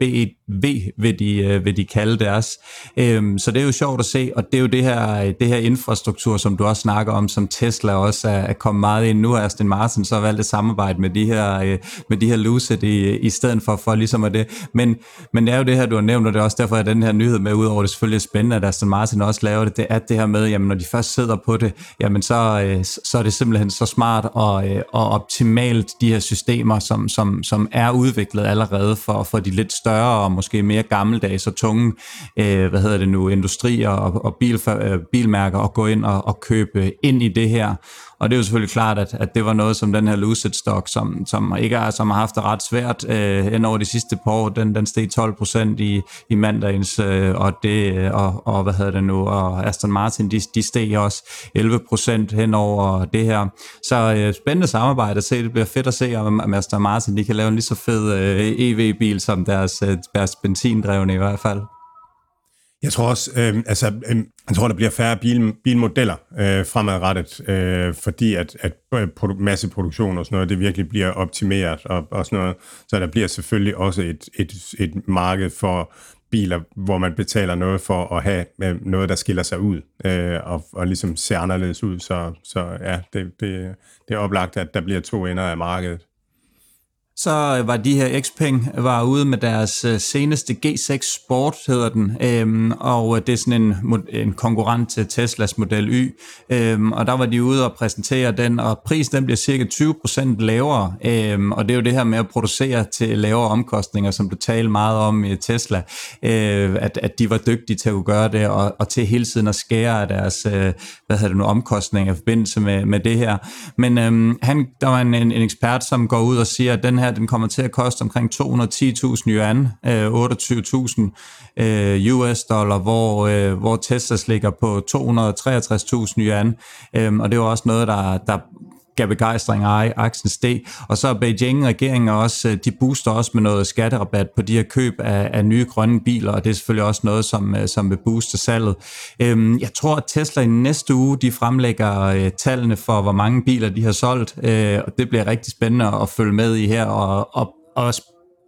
BEV øh, vil de, øh, vil de kalde deres. Øhm, så det er jo sjovt at se, og det er jo det her, det her infrastruktur, som du også snakker om, som Tesla også er, er kommet meget ind. Nu har Aston Martin så valgt at samarbejde med de her, øh, med de her Lucid i, i stedet for, for ligesom at det. Men, men det er jo det her, du har nævnt, og det er også derfor, at den her nyhed med, udover det selvfølgelig er spændende, at Aston Martin også laver det, det er det her med, jamen når de først sidder på det, jamen så, øh, så er det simpelthen så smart og, øh, og optimalt, de her systemer, som, som, som er udviklet allerede for, for de lidt større og måske mere gammeldags og tunge, øh, hvad hedder det nu, industrier og, og bil, øh, bilmærker at gå ind og, og købe ind i det her. Og det er jo selvfølgelig klart, at, at det var noget som den her Lucid Stock, som, som ikke er, som har haft det ret svært øh, end over de sidste par år. Den, den steg 12 procent i, i mandagens, øh, og, det, øh, og, og hvad hedder det nu, og Aston Martin, de, de steg også 11 procent hen over det her. Så øh, spændende samarbejde at se. Det bliver fedt at se, om Aston Martin de kan lave en lige så fed øh, EV-bil som deres, øh, deres benzindrevne i hvert fald. Jeg tror også, øh, altså, øh, jeg tror, der bliver færre bil, bilmodeller øh, fremadrettet, øh, fordi at, at produ- masseproduktion og sådan noget, det virkelig bliver optimeret og, og sådan noget. Så der bliver selvfølgelig også et, et, et marked for biler, hvor man betaler noget for at have øh, noget, der skiller sig ud øh, og, og ligesom ser anderledes ud. Så, så ja, det, det, det er oplagt, at der bliver to ender af markedet så var de her Xpeng var ude med deres øh, seneste G6 Sport, hedder den, øhm, og øh, det er sådan en, en konkurrent til Teslas Model Y, øhm, og der var de ude og præsentere den, og prisen den bliver cirka 20% lavere, øhm, og det er jo det her med at producere til lavere omkostninger, som du talte meget om i Tesla, øh, at, at de var dygtige til at kunne gøre det, og, og til hele tiden at skære deres, øh, hvad hedder det nu, omkostninger i forbindelse med, med det her. Men øhm, han, der var en, en, en ekspert, som går ud og siger, at den her den kommer til at koste omkring 210.000 yuan, øh, 28.000 øh, US dollar, hvor, øh, hvor Teslas ligger på 263.000 yuan. Øh, og det var også noget, der, der gav begejstring af aktien steg. Og så Beijing-regeringen også, øh, de booster også med noget skatterabat på de her køb af, af nye grønne biler, og det er selvfølgelig også noget, som, øh, som vil booste salget. Øhm, jeg tror, at Tesla i næste uge, de fremlægger øh, tallene for, hvor mange biler de har solgt, øh, og det bliver rigtig spændende at følge med i her, og, og, og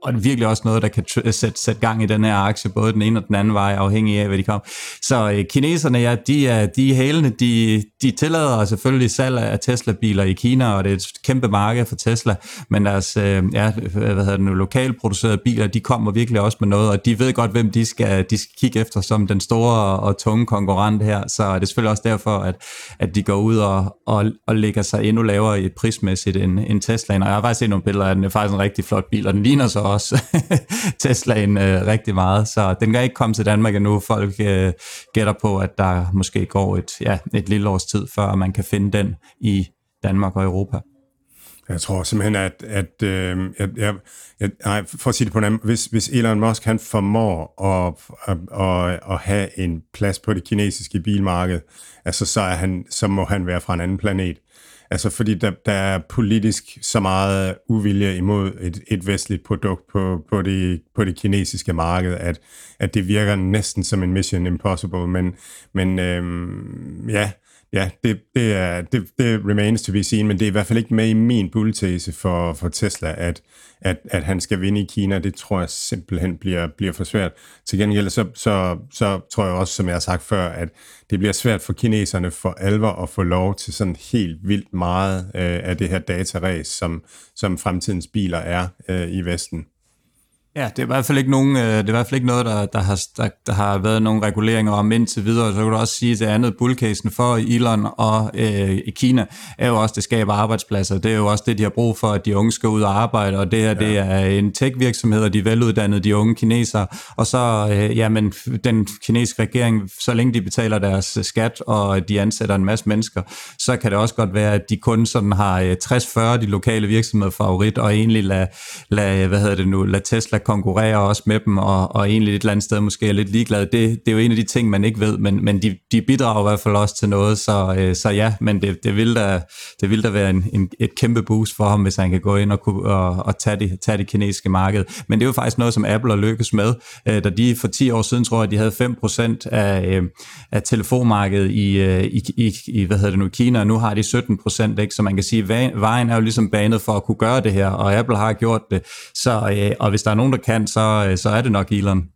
og det er virkelig også noget, der kan sætte, sætte gang i den her aktie, både den ene og den anden vej, afhængig af, hvad de kommer. Så øh, kineserne, ja, de er, de er hælende, de, de tillader selvfølgelig salg af Tesla-biler i Kina, og det er et kæmpe marked for Tesla, men deres øh, ja, hvad hedder det nu, lokalproducerede biler, de kommer virkelig også med noget, og de ved godt, hvem de skal, de skal kigge efter som den store og tunge konkurrent her, så det er selvfølgelig også derfor, at, at de går ud og, og, og lægger sig endnu lavere i prismæssigt end, end Tesla. Og jeg har faktisk set nogle billeder af den, det er faktisk en rigtig flot bil, og den ligner så også Teslaen øh, rigtig meget, så den kan ikke komme til Danmark endnu. Folk øh, gætter på, at der måske går et, ja, et lille års tid, før man kan finde den i Danmark og Europa. Jeg tror simpelthen, at, at øh, jeg, jeg, jeg, nej, for at sige det på en anden, hvis, hvis Elon Musk han formår at, at, at, at have en plads på det kinesiske bilmarked, altså så, er han, så må han være fra en anden planet. Altså fordi der, der er politisk så meget uvilje imod et, et vestligt produkt på, på, det, på det kinesiske marked, at, at det virker næsten som en mission impossible. Men, men øhm, ja, Ja, det, det, er, det, det remains to be seen, men det er i hvert fald ikke med i min bulltese for, for Tesla, at, at, at han skal vinde i Kina. Det tror jeg simpelthen bliver, bliver for svært. Til gengæld så, så, så tror jeg også, som jeg har sagt før, at det bliver svært for kineserne for alvor at få lov til sådan helt vildt meget øh, af det her dataræs, som, som fremtidens biler er øh, i Vesten. Ja, det er i hvert fald ikke, nogen, øh, det er i hvert fald ikke noget, der, der, har, der, der har været nogle reguleringer om indtil videre. Så kan du også sige, at det andet bullcasen for Elon og øh, i Kina er jo også, det skaber arbejdspladser. Det er jo også det, de har brug for, at de unge skal ud og arbejde, og det her, ja. det er en tech-virksomhed, og de er veluddannede, de unge kinesere. Og så, øh, jamen, den kinesiske regering, så længe de betaler deres skat, og de ansætter en masse mennesker, så kan det også godt være, at de kun sådan har 60-40 øh, de lokale virksomheder favorit, og egentlig lade, lad, hvad hedder det nu, lad Tesla konkurrerer konkurrere også med dem, og, og egentlig et eller andet sted måske er lidt ligeglad. Det, det er jo en af de ting, man ikke ved, men, men de, de bidrager i hvert fald også til noget, så, øh, så ja, men det, det, vil da, det vil da være en, en, et kæmpe boost for ham, hvis han kan gå ind og, og, og tage, det, tage det kinesiske marked. Men det er jo faktisk noget, som Apple har lykkes med. Øh, da de for 10 år siden, tror jeg, de havde 5% af, øh, af telefonmarkedet i, øh, i, i, i, hvad hedder det nu, Kina, og nu har de 17%, ikke? så man kan sige, vejen er jo ligesom banet for at kunne gøre det her, og Apple har gjort det. Så, øh, og hvis der er nogen, der kan, så, øh, så er det nok Elon.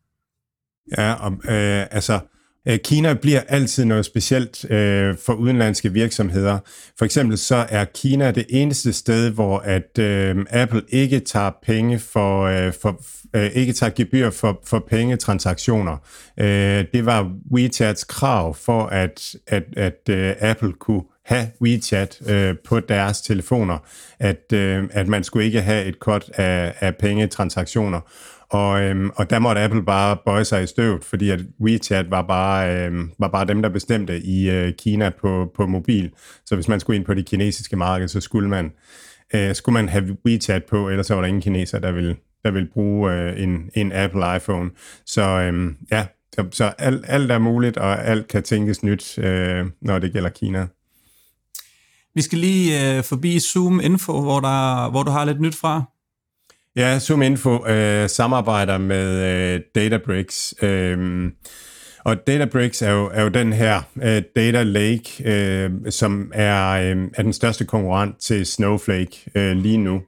Ja, og, øh, altså, øh, Kina bliver altid noget specielt øh, for udenlandske virksomheder. For eksempel så er Kina det eneste sted, hvor at øh, Apple ikke tager penge for, øh, for øh, ikke tager gebyr for, for pengetransaktioner. Øh, det var WeChats krav for, at, at, at øh, Apple kunne have WeChat øh, på deres telefoner, at, øh, at man skulle ikke have et cut af, af pengetransaktioner. Og, øhm, og der måtte Apple bare bøje sig i støvet, fordi at WeChat var bare, øhm, var bare dem, der bestemte i øh, Kina på, på mobil. Så hvis man skulle ind på det kinesiske marked, så skulle man, øh, skulle man have WeChat på, ellers så var der ingen kineser, der ville, der ville bruge øh, en, en Apple iPhone. Så øhm, ja, så, så alt, alt er muligt, og alt kan tænkes nyt, øh, når det gælder Kina. Vi skal lige øh, forbi Zoom Info, hvor, der, hvor du har lidt nyt fra. Ja, Zoom Info øh, samarbejder med øh, Databricks. Øh, og Databricks er jo, er jo den her øh, data lake, øh, som er, øh, er den største konkurrent til Snowflake øh, lige nu.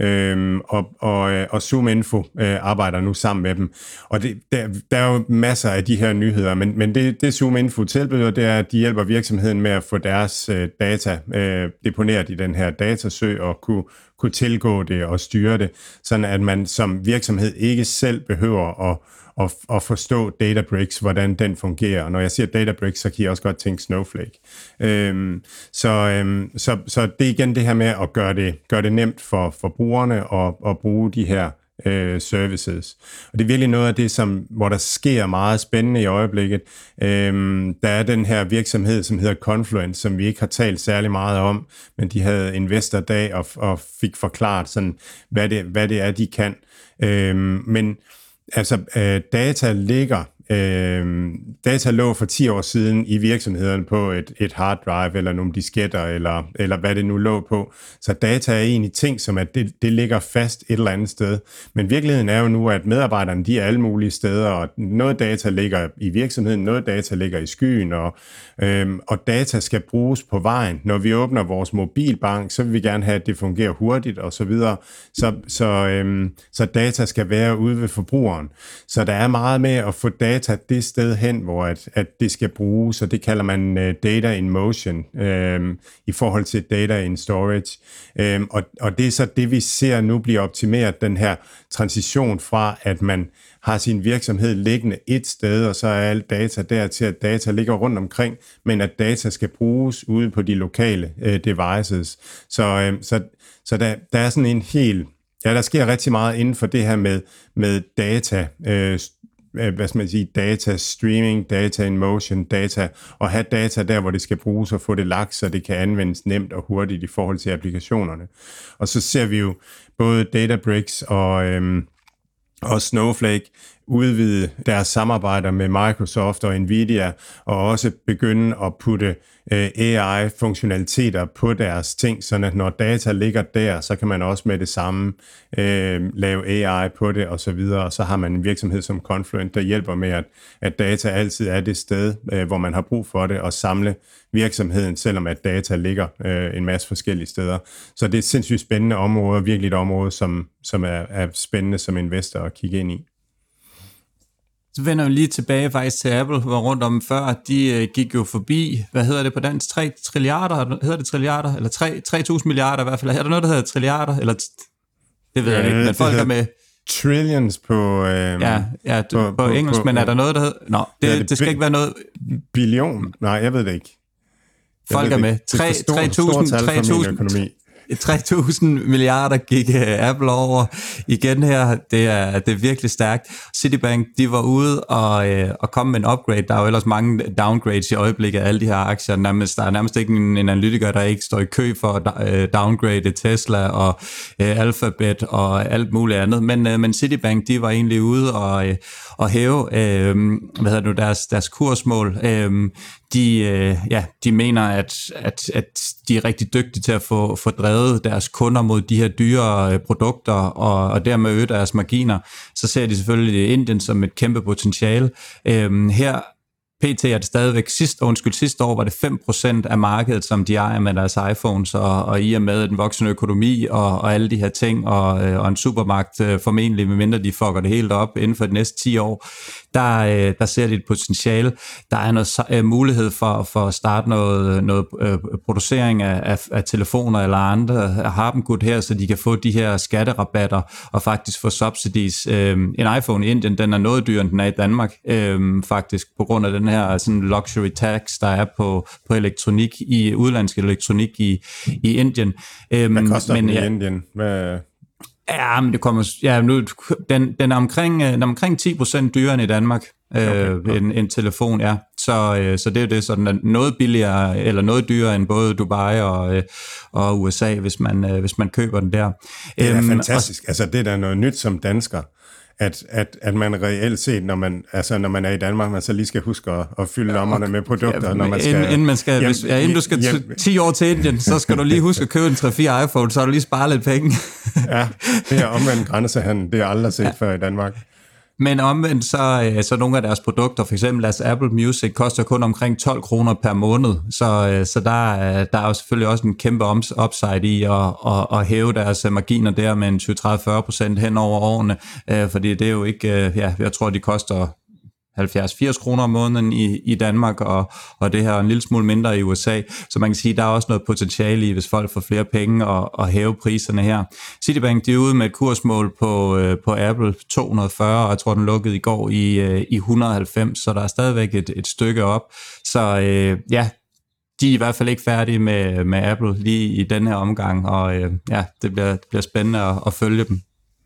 Øhm, og, og, øh, og Zoom Info øh, arbejder nu sammen med dem. Og det, der, der er jo masser af de her nyheder, men, men det, det Zoom Info tilbyder, det er, at de hjælper virksomheden med at få deres øh, data øh, deponeret i den her datasø og kunne, kunne tilgå det og styre det, sådan at man som virksomhed ikke selv behøver at at, at forstå Databricks, hvordan den fungerer. Og når jeg siger Databricks, så kan jeg også godt tænke Snowflake. Øhm, så, øhm, så, så det er igen det her med at gøre det, gøre det nemt for, for brugerne at, at bruge de her øh, services. Og det er virkelig noget af det, som, hvor der sker meget spændende i øjeblikket. Øhm, der er den her virksomhed, som hedder Confluence, som vi ikke har talt særlig meget om, men de havde investordag og, og fik forklaret, sådan, hvad, det, hvad det er, de kan. Øhm, men altså, øh, data ligger Øh, data lå for 10 år siden i virksomhederne på et, et hard drive, eller nogle disketter, eller, eller hvad det nu lå på. Så data er egentlig ting, som at det, det ligger fast et eller andet sted. Men virkeligheden er jo nu, at medarbejderne de er alle mulige steder, og noget data ligger i virksomheden, noget data ligger i skyen, og, øh, og data skal bruges på vejen. Når vi åbner vores mobilbank, så vil vi gerne have, at det fungerer hurtigt, og så videre. Så, så, øh, så data skal være ude ved forbrugeren. Så der er meget med at få data data det sted hen, hvor at, at det skal bruges, og det kalder man uh, data in motion uh, i forhold til data in storage. Uh, og, og det er så det, vi ser nu bliver optimeret, den her transition fra, at man har sin virksomhed liggende et sted, og så er alt data der til, at data ligger rundt omkring, men at data skal bruges ude på de lokale uh, devices. Så, uh, så, så der, der er sådan en helt Ja, der sker rigtig meget inden for det her med, med data, Øh, Øh, hvad skal man sige, data streaming, data in motion, data, og have data der, hvor det skal bruges og få det lagt, så det kan anvendes nemt og hurtigt i forhold til applikationerne. Og så ser vi jo både Databricks og, øhm, og Snowflake udvide deres samarbejder med Microsoft og Nvidia, og også begynde at putte øh, AI-funktionaliteter på deres ting, så når data ligger der, så kan man også med det samme øh, lave AI på det og så videre, og så har man en virksomhed som Confluent, der hjælper med, at, at data altid er det sted, øh, hvor man har brug for det, og samle virksomheden, selvom at data ligger øh, en masse forskellige steder. Så det er et sindssygt spændende område, virkelig et område, som, som er, er spændende som investor at kigge ind i. Så vender vi lige tilbage faktisk til Apple, hvor rundt om før, de øh, gik jo forbi, hvad hedder det på dansk, 3 trilliarder, hedder det trilliarder, eller 3, 3.000 milliarder i hvert fald, er der noget, der hedder trilliarder, eller det ved ja, jeg ikke, men folk er med... Trillions på... Øh, ja, ja på, på, på engelsk, på, men er der noget, der hedder... Nå, det, det, det skal ikke være noget... Billion? Nej, jeg ved det ikke. Jeg folk er med. 3.000... 3.000... 3.000 milliarder gik øh, Apple over igen her. Det er, det er virkelig stærkt. Citibank, de var ude og, øh, og komme med en upgrade. Der er jo ellers mange downgrades i øjeblikket af alle de her aktier. Nærmest, der er nærmest ikke en, en analytiker, der ikke står i kø for at øh, downgrade Tesla og øh, Alphabet og alt muligt andet. Men, øh, men Citibank, de var egentlig ude og, øh, og hæve øh, hvad hedder nu, deres, deres kursmål. Øh, de, øh, ja, de mener, at, at, at de er rigtig dygtige til at få, få drevet deres kunder mod de her dyre øh, produkter, og, og dermed øge deres marginer. Så ser de selvfølgelig Indien som et kæmpe potentiale. Øhm, her PT er det stadigvæk sidste, undskyld, sidste år var det 5% af markedet, som de ejer med deres iPhones, og, og i og med den voksende økonomi og, og alle de her ting, og, øh, og en supermagt øh, formentlig, medmindre de fucker det helt op inden for de næste 10 år, der, øh, der ser de et potentiale. Der er noget mulighed for, for at starte noget, noget producering af, af, af telefoner eller andre har dem godt her, så de kan få de her skatterabatter og faktisk få subsidies. en iPhone i Indien, den er noget dyrere, end den er i Danmark, faktisk, på grund af den her sådan luxury tax, der er på, på elektronik i udlandsk elektronik i, i Indien. Øhm, Hvad koster men, den i ja, Indien? Hvad... Ja, men det kommer, ja, nu, den, den, er omkring, den er omkring 10% dyrere end i Danmark, okay, øh, okay. En, en telefon, ja. Så, øh, så det er jo det, så den er noget billigere, eller noget dyrere end både Dubai og, øh, og USA, hvis man, øh, hvis man køber den der. Det er øhm, fantastisk. Og, altså, det er da noget nyt som dansker at, at, at man reelt set, når man, altså, når man er i Danmark, man så lige skal huske at, at fylde lommerne med produkter, ja, når man skal... Inden, inden, man skal, hjem, hvis, ja, inden du skal hjem, 10 år til Indien, så skal du lige huske at købe en 3-4 iPhone, så har du lige sparet lidt penge. ja, det er omvendt grænsehandel, det er aldrig set ja. før i Danmark. Men omvendt, så, øh, så nogle af deres produkter, for eksempel deres Apple Music, koster kun omkring 12 kroner per måned. Så, øh, så der, øh, der er jo selvfølgelig også en kæmpe upside i at, at, at hæve deres marginer der med en 20-30-40 procent hen over årene. Fordi det er jo ikke, ja, jeg tror, de koster 70-80 kroner om måneden i, i Danmark, og, og det her en lille smule mindre i USA. Så man kan sige, at der er også noget potentiale i, hvis folk får flere penge og, og hæve priserne her. Citibank de er ude med et kursmål på, øh, på Apple 240, og jeg tror, den lukkede i går i, øh, i 190, så der er stadigvæk et, et stykke op. Så øh, ja, de er i hvert fald ikke færdige med, med Apple lige i den her omgang, og øh, ja, det bliver, det bliver spændende at, at følge dem.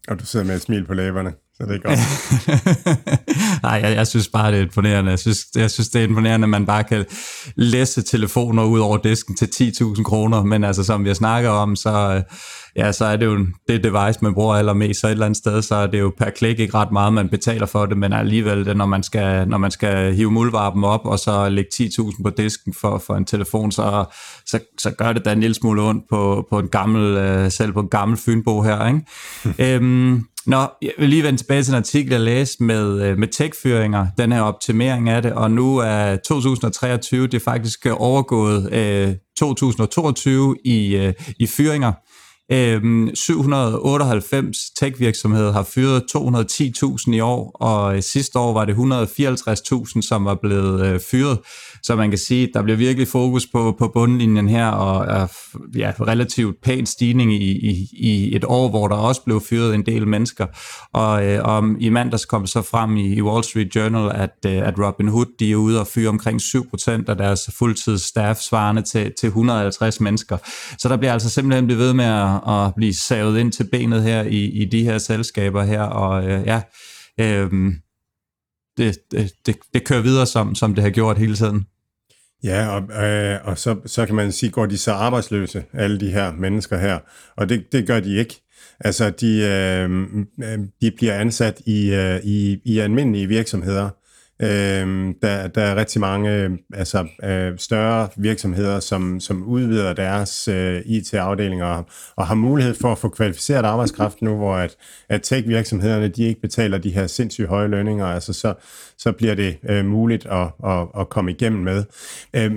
Og du sidder med et smil på læberne. Så det er godt. Nej, jeg, jeg synes bare, det er imponerende. Jeg synes, jeg synes, det er imponerende, at man bare kan læse telefoner ud over disken til 10.000 kroner. Men altså, som vi har snakket om, så, ja, så er det jo det device, man bruger allermest. Så et eller andet sted, så er det jo per klik ikke ret meget, man betaler for det. Men alligevel, det, når, man skal, når man skal hive muldvarpen op, og så lægge 10.000 på disken for, for en telefon, så, så, så gør det da en lille smule ondt på, på en gammel, øh, selv på en gammel fynbo her. Ikke? øhm, Nå, jeg vil lige vende tilbage til en artikel, jeg læste med, øh, med tech-fyringer, den her optimering af det, og nu er 2023, det er faktisk overgået øh, 2022 i, øh, i fyringer. Øhm, 798 tech-virksomheder har fyret 210.000 i år, og øh, sidste år var det 154.000, som var blevet øh, fyret. Så man kan sige, at der bliver virkelig fokus på, på bundlinjen her, og er ja, relativt pæn stigning i, i, i et år, hvor der også blev fyret en del mennesker. Og, øh, og i mandags kom så frem i, i Wall Street Journal, at, øh, at Robinhood de er ude og fyre omkring 7% af deres fuldtidsstaff, svarende til, til 150 mennesker. Så der bliver altså simpelthen blevet ved med at, at blive savet ind til benet her i, i de her selskaber her, og øh, ja... Øh, det, det, det, det kører videre, som, som det har gjort hele tiden. Ja, og, øh, og så, så kan man sige, går de så arbejdsløse, alle de her mennesker her, og det, det gør de ikke. Altså, de, øh, øh de bliver ansat i, øh, i, i almindelige virksomheder, Øh, der, der er rigtig mange øh, altså, øh, større virksomheder, som, som udvider deres øh, IT-afdelinger og har mulighed for at få kvalificeret arbejdskraft nu, hvor at, at tech-virksomhederne de ikke betaler de her sindssygt høje lønninger. Altså, så, så bliver det øh, muligt at, at, at komme igennem med. Øh,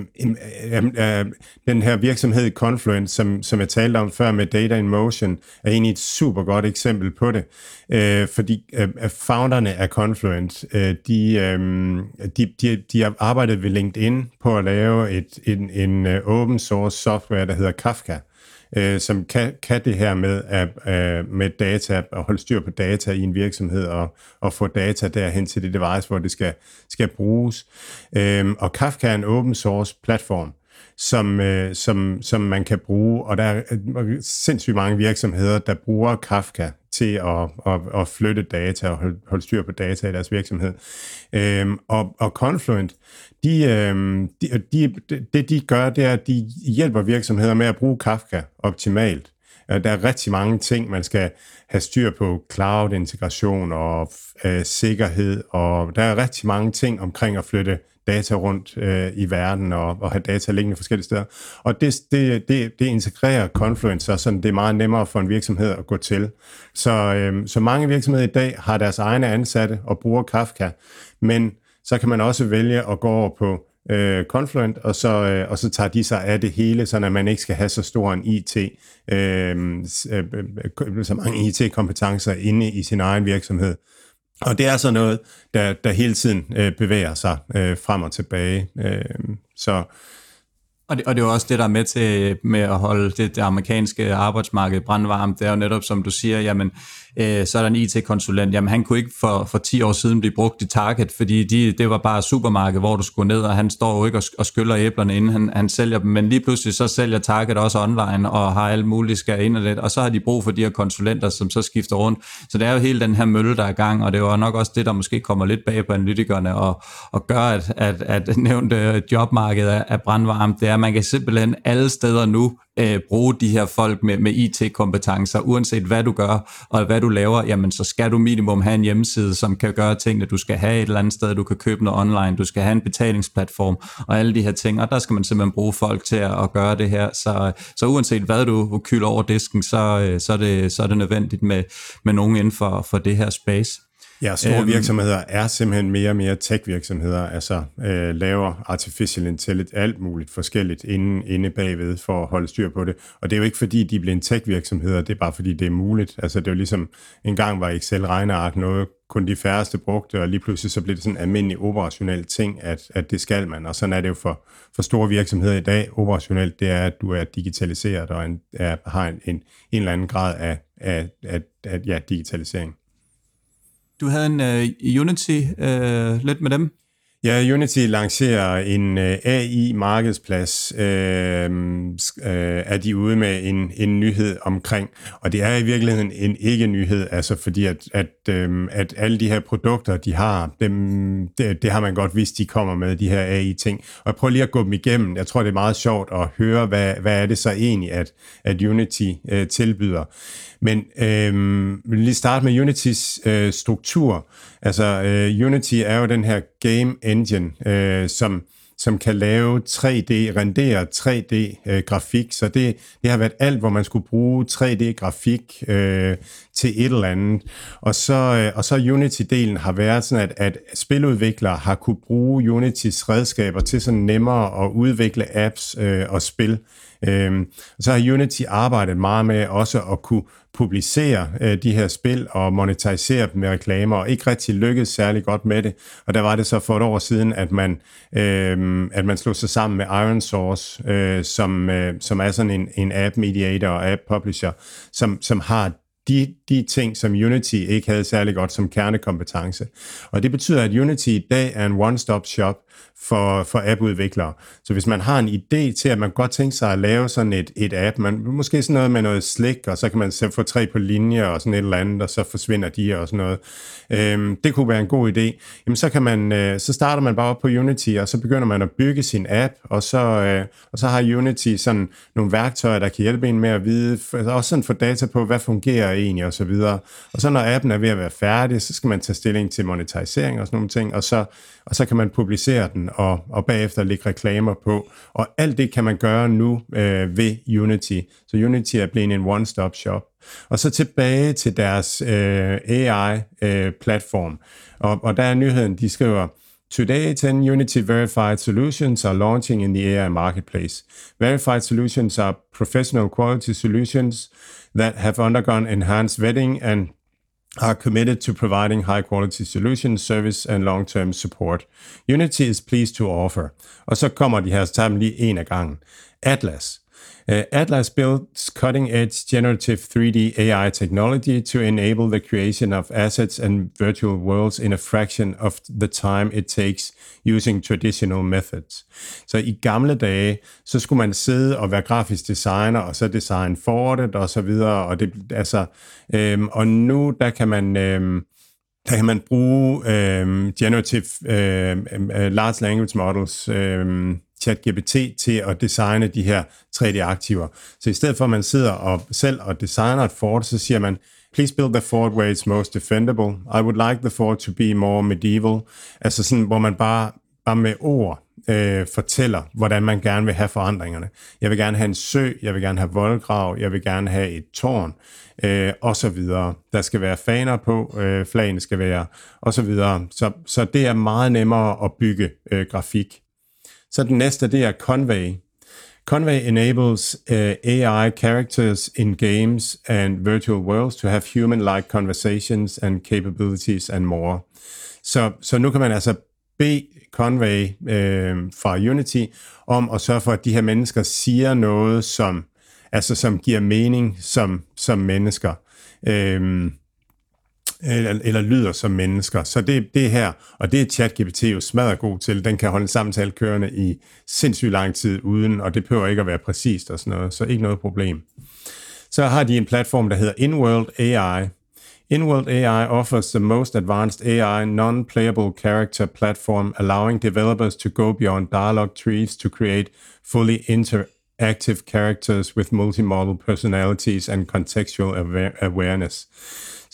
øh, øh, den her virksomhed Confluence, som, som jeg talte om før med Data in Motion, er egentlig et super godt eksempel på det. Øh, fordi øhm, øh, founderne af Confluence, øh, de, øh, de, de, de har arbejdet ved LinkedIn på at lave et, en, en øh, open source software, der hedder Kafka, øh, øh, som kan, kan det her med, at, øh, med data, at holde styr på data i en virksomhed og, og få data derhen til det device, hvor det skal, skal bruges. Øh, og Kafka er en open source platform, som, øh, som, som man kan bruge, og der er øh, sindssygt mange virksomheder, der bruger Kafka til at, at, at flytte data og holde, holde styr på data i deres virksomhed. Øhm, og, og Confluent, de, øhm, de, de, det de gør, det er, at de hjælper virksomheder med at bruge Kafka optimalt. Øh, der er rigtig mange ting, man skal have styr på. Cloud-integration og øh, sikkerhed, og der er rigtig mange ting omkring at flytte data rundt øh, i verden og, og have data liggende forskellige steder. Og det, det, det, det integrerer Confluence, så sådan, det er meget nemmere for en virksomhed at gå til. Så, øh, så mange virksomheder i dag har deres egne ansatte og bruger Kafka, men så kan man også vælge at gå over på øh, Confluent, og så, øh, og så tager de sig af det hele, så man ikke skal have så stor en IT, øhm, øh, øh, øh, så mange IT-kompetencer inde i sin egen virksomhed. Og det er så noget, der, der hele tiden øh, bevæger sig øh, frem og tilbage. Øh, så og det, og det er jo også det, der er med til med at holde det, det amerikanske arbejdsmarked brandvarmt. Det er jo netop, som du siger, jamen, øh, så er der en IT-konsulent. Jamen, han kunne ikke for, for 10 år siden blive brugt i Target, fordi de, det var bare supermarked, hvor du skulle ned, og han står jo ikke og, og skyller æblerne, inden han, han sælger dem. Men lige pludselig så sælger Target også online, og har alt muligt skal ind og det, og så har de brug for de her konsulenter, som så skifter rundt. Så det er jo hele den her mølle, der er i gang, og det var nok også det, der måske kommer lidt bag på analytikerne, og, og gør, at, at, at nævnte jobmarkedet er, er brandvarmt. Det er, at man kan simpelthen alle steder nu øh, bruge de her folk med, med IT-kompetencer, uanset hvad du gør og hvad du laver, jamen så skal du minimum have en hjemmeside, som kan gøre tingene. Du skal have et eller andet sted, du kan købe noget online, du skal have en betalingsplatform og alle de her ting, og der skal man simpelthen bruge folk til at, at gøre det her. Så, så uanset hvad du kylder over disken, så, øh, så, er, det, så er det nødvendigt med, med nogen inden for, for det her space. Ja, store øhm, virksomheder er simpelthen mere og mere tech-virksomheder, altså øh, laver artificial intelligence, alt muligt forskelligt inde, inde bagved for at holde styr på det. Og det er jo ikke fordi, de bliver en tech-virksomheder, det er bare fordi, det er muligt. Altså det er jo ligesom, en gang var Excel-regneark noget, kun de færreste brugte, og lige pludselig så blev det sådan en almindelig operationel ting, at, at det skal man. Og sådan er det jo for, for store virksomheder i dag. Operationelt, det er, at du er digitaliseret og en, er, har en, en, en eller anden grad af, af, af, af ja, digitalisering. Du havde en uh, Unity uh, lidt med dem. Ja, Unity lancerer en øh, uh, AI-markedsplads, uh, uh, er de ude med en, en nyhed omkring, og det er i virkeligheden en ikke-nyhed, altså fordi at, at, um, at alle de her produkter, de har, dem, det, det har man godt vidst, de kommer med, de her AI-ting. Og jeg prøver lige at gå dem igennem. Jeg tror, det er meget sjovt at høre, hvad, hvad er det så egentlig, at, at Unity uh, tilbyder. Men øhm, vi vil lige starte med Unitys øh, struktur. Altså, øh, Unity er jo den her game engine, øh, som som kan lave 3D, rendere 3D-grafik. Øh, så det, det har været alt, hvor man skulle bruge 3D-grafik øh, til et eller andet. Og så, øh, og så Unity-delen har været sådan, at, at spiludviklere har kunne bruge Unitys redskaber til sådan nemmere at udvikle apps øh, og spil. Øh, så har Unity arbejdet meget med også at kunne publicere øh, de her spil og monetisere dem med reklamer, og ikke rigtig lykkedes særlig godt med det. Og der var det så for et år siden, at man, øh, at man slog sig sammen med Iron Source, øh, som, øh, som er sådan en, en app mediator og app publisher, som, som har de, de ting, som Unity ikke havde særlig godt som kernekompetence. Og det betyder, at Unity i dag er en one-stop shop for, for appudviklere. Så hvis man har en idé til, at man godt tænker sig at lave sådan et, et app, man, måske sådan noget med noget slik, og så kan man få tre på linje og sådan et eller andet, og så forsvinder de og sådan noget. Øhm, det kunne være en god idé. Jamen så, kan man, øh, så starter man bare op på Unity, og så begynder man at bygge sin app, og så, øh, og så har Unity sådan nogle værktøjer, der kan hjælpe en med at vide, også sådan få data på, hvad fungerer egentlig, og så videre. Og så når appen er ved at være færdig, så skal man tage stilling til monetisering og sådan nogle ting, og så, og så kan man publicere den og, og bagefter lægge reklamer på. Og alt det kan man gøre nu øh, ved Unity. Så Unity er blevet en one-stop shop. Og så tilbage til deres øh, AI-platform. Øh, og, og der er nyheden, de skriver, Today, 10 Unity verified solutions are launching in the AI marketplace. Verified solutions are professional quality solutions that have undergone enhanced vetting and are committed to providing high quality solutions, service and long-term support. Unity is pleased to offer. Og så kommer de her, sammen lige en af gangen. Atlas. Uh, Atlas builds cutting edge generative 3D AI technology to enable the creation of assets and virtual worlds in a fraction of the time it takes using traditional methods. Så i gamle dage, så skulle man sidde og være grafisk designer, og så design forwardet og så videre, og det, altså, øhm, og nu, der kan man, øhm, der kan man bruge øhm, generative øhm, øhm large language models, øhm, ChatGPT til at designe de her 3D-aktiver. Så i stedet for, at man sidder og selv og designer et fort, så siger man, please build the fort where it's most defendable. I would like the fort to be more medieval. Altså sådan, hvor man bare, bare med ord øh, fortæller, hvordan man gerne vil have forandringerne. Jeg vil gerne have en sø, jeg vil gerne have voldgrav, jeg vil gerne have et tårn, øh, og så videre. Der skal være faner på, øh, flagene skal være, og så videre. Så, så det er meget nemmere at bygge øh, grafik. Så den næste, det er Convey. Convey enables uh, AI characters in games and virtual worlds to have human-like conversations and capabilities and more. Så, så nu kan man altså bede Convey øh, uh, fra Unity om at sørge for, at de her mennesker siger noget, som, altså, som giver mening som, som mennesker. Øh, eller, eller lyder som mennesker. Så det, det her, og det er ChatGPT jo smadret god til. Den kan holde en samtale kørende i sindssygt lang tid uden, og det behøver ikke at være præcist og sådan noget, så ikke noget problem. Så har de en platform, der hedder InWorld AI. InWorld AI offers the most advanced AI non-playable character platform, allowing developers to go beyond dialogue trees to create fully interactive characters with multimodal personalities and contextual awareness.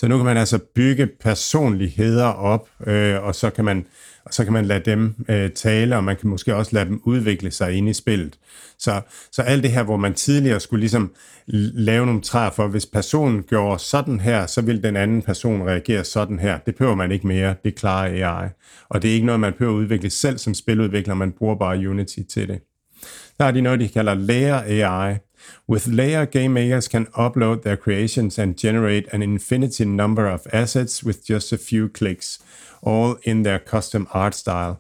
Så nu kan man altså bygge personligheder op, øh, og så kan man og så kan man lade dem øh, tale, og man kan måske også lade dem udvikle sig ind i spillet. Så, så alt det her, hvor man tidligere skulle ligesom lave nogle træer for, hvis personen gjorde sådan her, så vil den anden person reagere sådan her. Det behøver man ikke mere, det klarer AI. Og det er ikke noget, man behøver at udvikle selv som spiludvikler, man bruger bare Unity til det. Der er de noget, de kalder lærer AI, With Layer, game makers can upload their creations and generate an infinity number of assets with just a few clicks, all in their custom art style.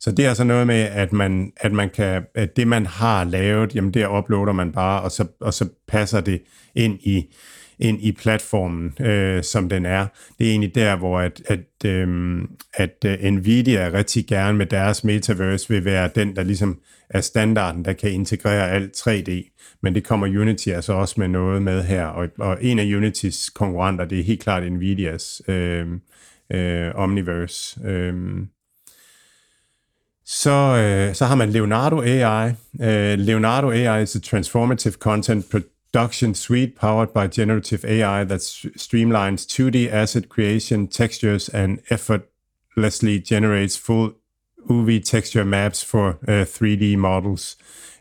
Så det er altså noget med, at man, at man kan, at det man har lavet, jamen det uploader man bare, og så, og så passer det ind i, ind i platformen, øh, som den er. Det er egentlig der, hvor at, at, øhm, øh, at Nvidia rigtig gerne med deres metaverse vil være den, der ligesom er standarden, der kan integrere alt 3D. Men det kommer Unity altså også med noget med her. Og, og en af Unitys konkurrenter, det er helt klart Nvidias øh, øh, Omniverse. Øh. Så, øh, så har man Leonardo AI. Øh, Leonardo AI is a transformative content production suite powered by generative AI that streamlines 2D asset creation, textures, and effortlessly generates full UV texture maps for uh, 3D models.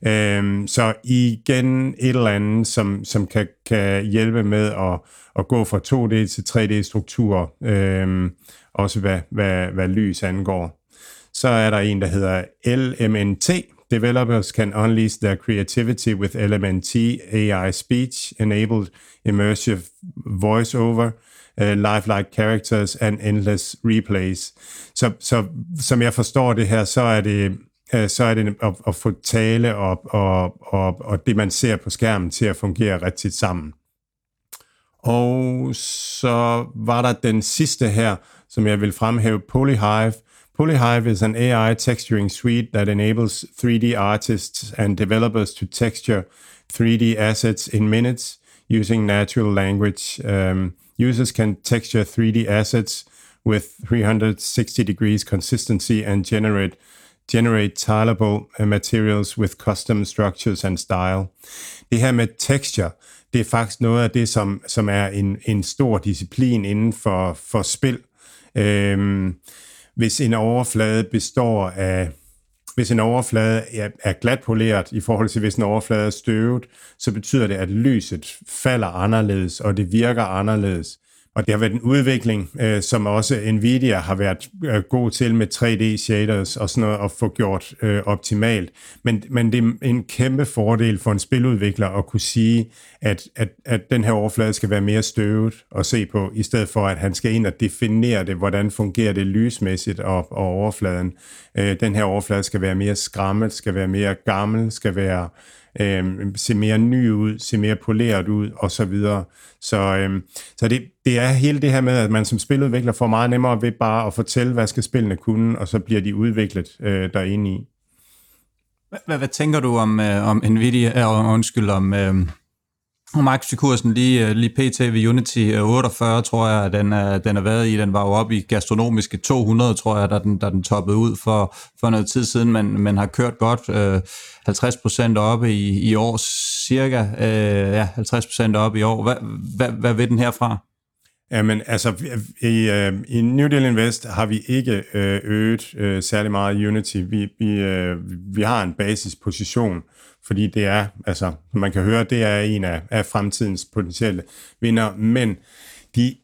Um, så igen et eller andet, som, som kan, kan hjælpe med at, at gå fra 2D til 3D-strukturer, um, øhm, også hvad, hvad, hvad lys angår. Så er der en, der hedder LMNT. Developers can unleash their creativity with LMNT AI speech, enabled immersive voiceover, uh, lifelike characters and endless replays. Så, så som jeg forstår det her, så er det uh, så er det at, at få tale og, og, og, og det, man ser på skærmen, til at fungere rigtigt sammen. Og så var der den sidste her, som jeg vil fremhæve, Polyhive. Polyhive is an AI texturing suite that enables 3D artists and developers to texture 3D assets in minutes using natural language. Um, Users can texture 3D assets with 360 degrees consistency and generate generate tileable materials with custom structures and style. Det her med texture, det er faktisk noget af det, som, som er en, en stor disciplin inden for, for spil. Øhm, hvis en overflade består af hvis en overflade er, er glatpoleret i forhold til, hvis en overflade er støvet, så betyder det, at lyset falder anderledes, og det virker anderledes. Og det har været en udvikling, øh, som også Nvidia har været øh, god til med 3D-shaders og sådan noget at få gjort øh, optimalt. Men, men det er en kæmpe fordel for en spiludvikler at kunne sige, at, at, at den her overflade skal være mere støvet at se på, i stedet for at han skal ind og definere det, hvordan fungerer det lysmæssigt og, og overfladen. Øh, den her overflade skal være mere skrammet, skal være mere gammel, skal være øh, se mere ny ud, se mere poleret ud, og så videre. Så, øh, så det, det er hele det her med, at man som spiludvikler får meget nemmere ved bare at fortælle, hvad skal spillene kunne, og så bliver de udviklet øh, derinde i. Hvad, hvad tænker du om, øh, om Nvidia, øh, undskyld, om, øh, og aktiekursen lige, øh, lige pt. ved Unity øh, 48, tror jeg, den er, den er været i. Den var jo oppe i gastronomiske 200, tror jeg, da den, da den toppede ud for, for noget tid siden, men, men har kørt godt øh, 50 procent oppe i, i år, cirka øh, ja, 50 procent oppe i år. Hvad, hvad, hvad vil den herfra? Jamen, altså, i, øh, i New Deal Invest har vi ikke øh, øget øh, særlig meget Unity. Vi, vi, øh, vi har en basisposition, fordi det er, altså, man kan høre, det er en af, af fremtidens potentielle vinder, men de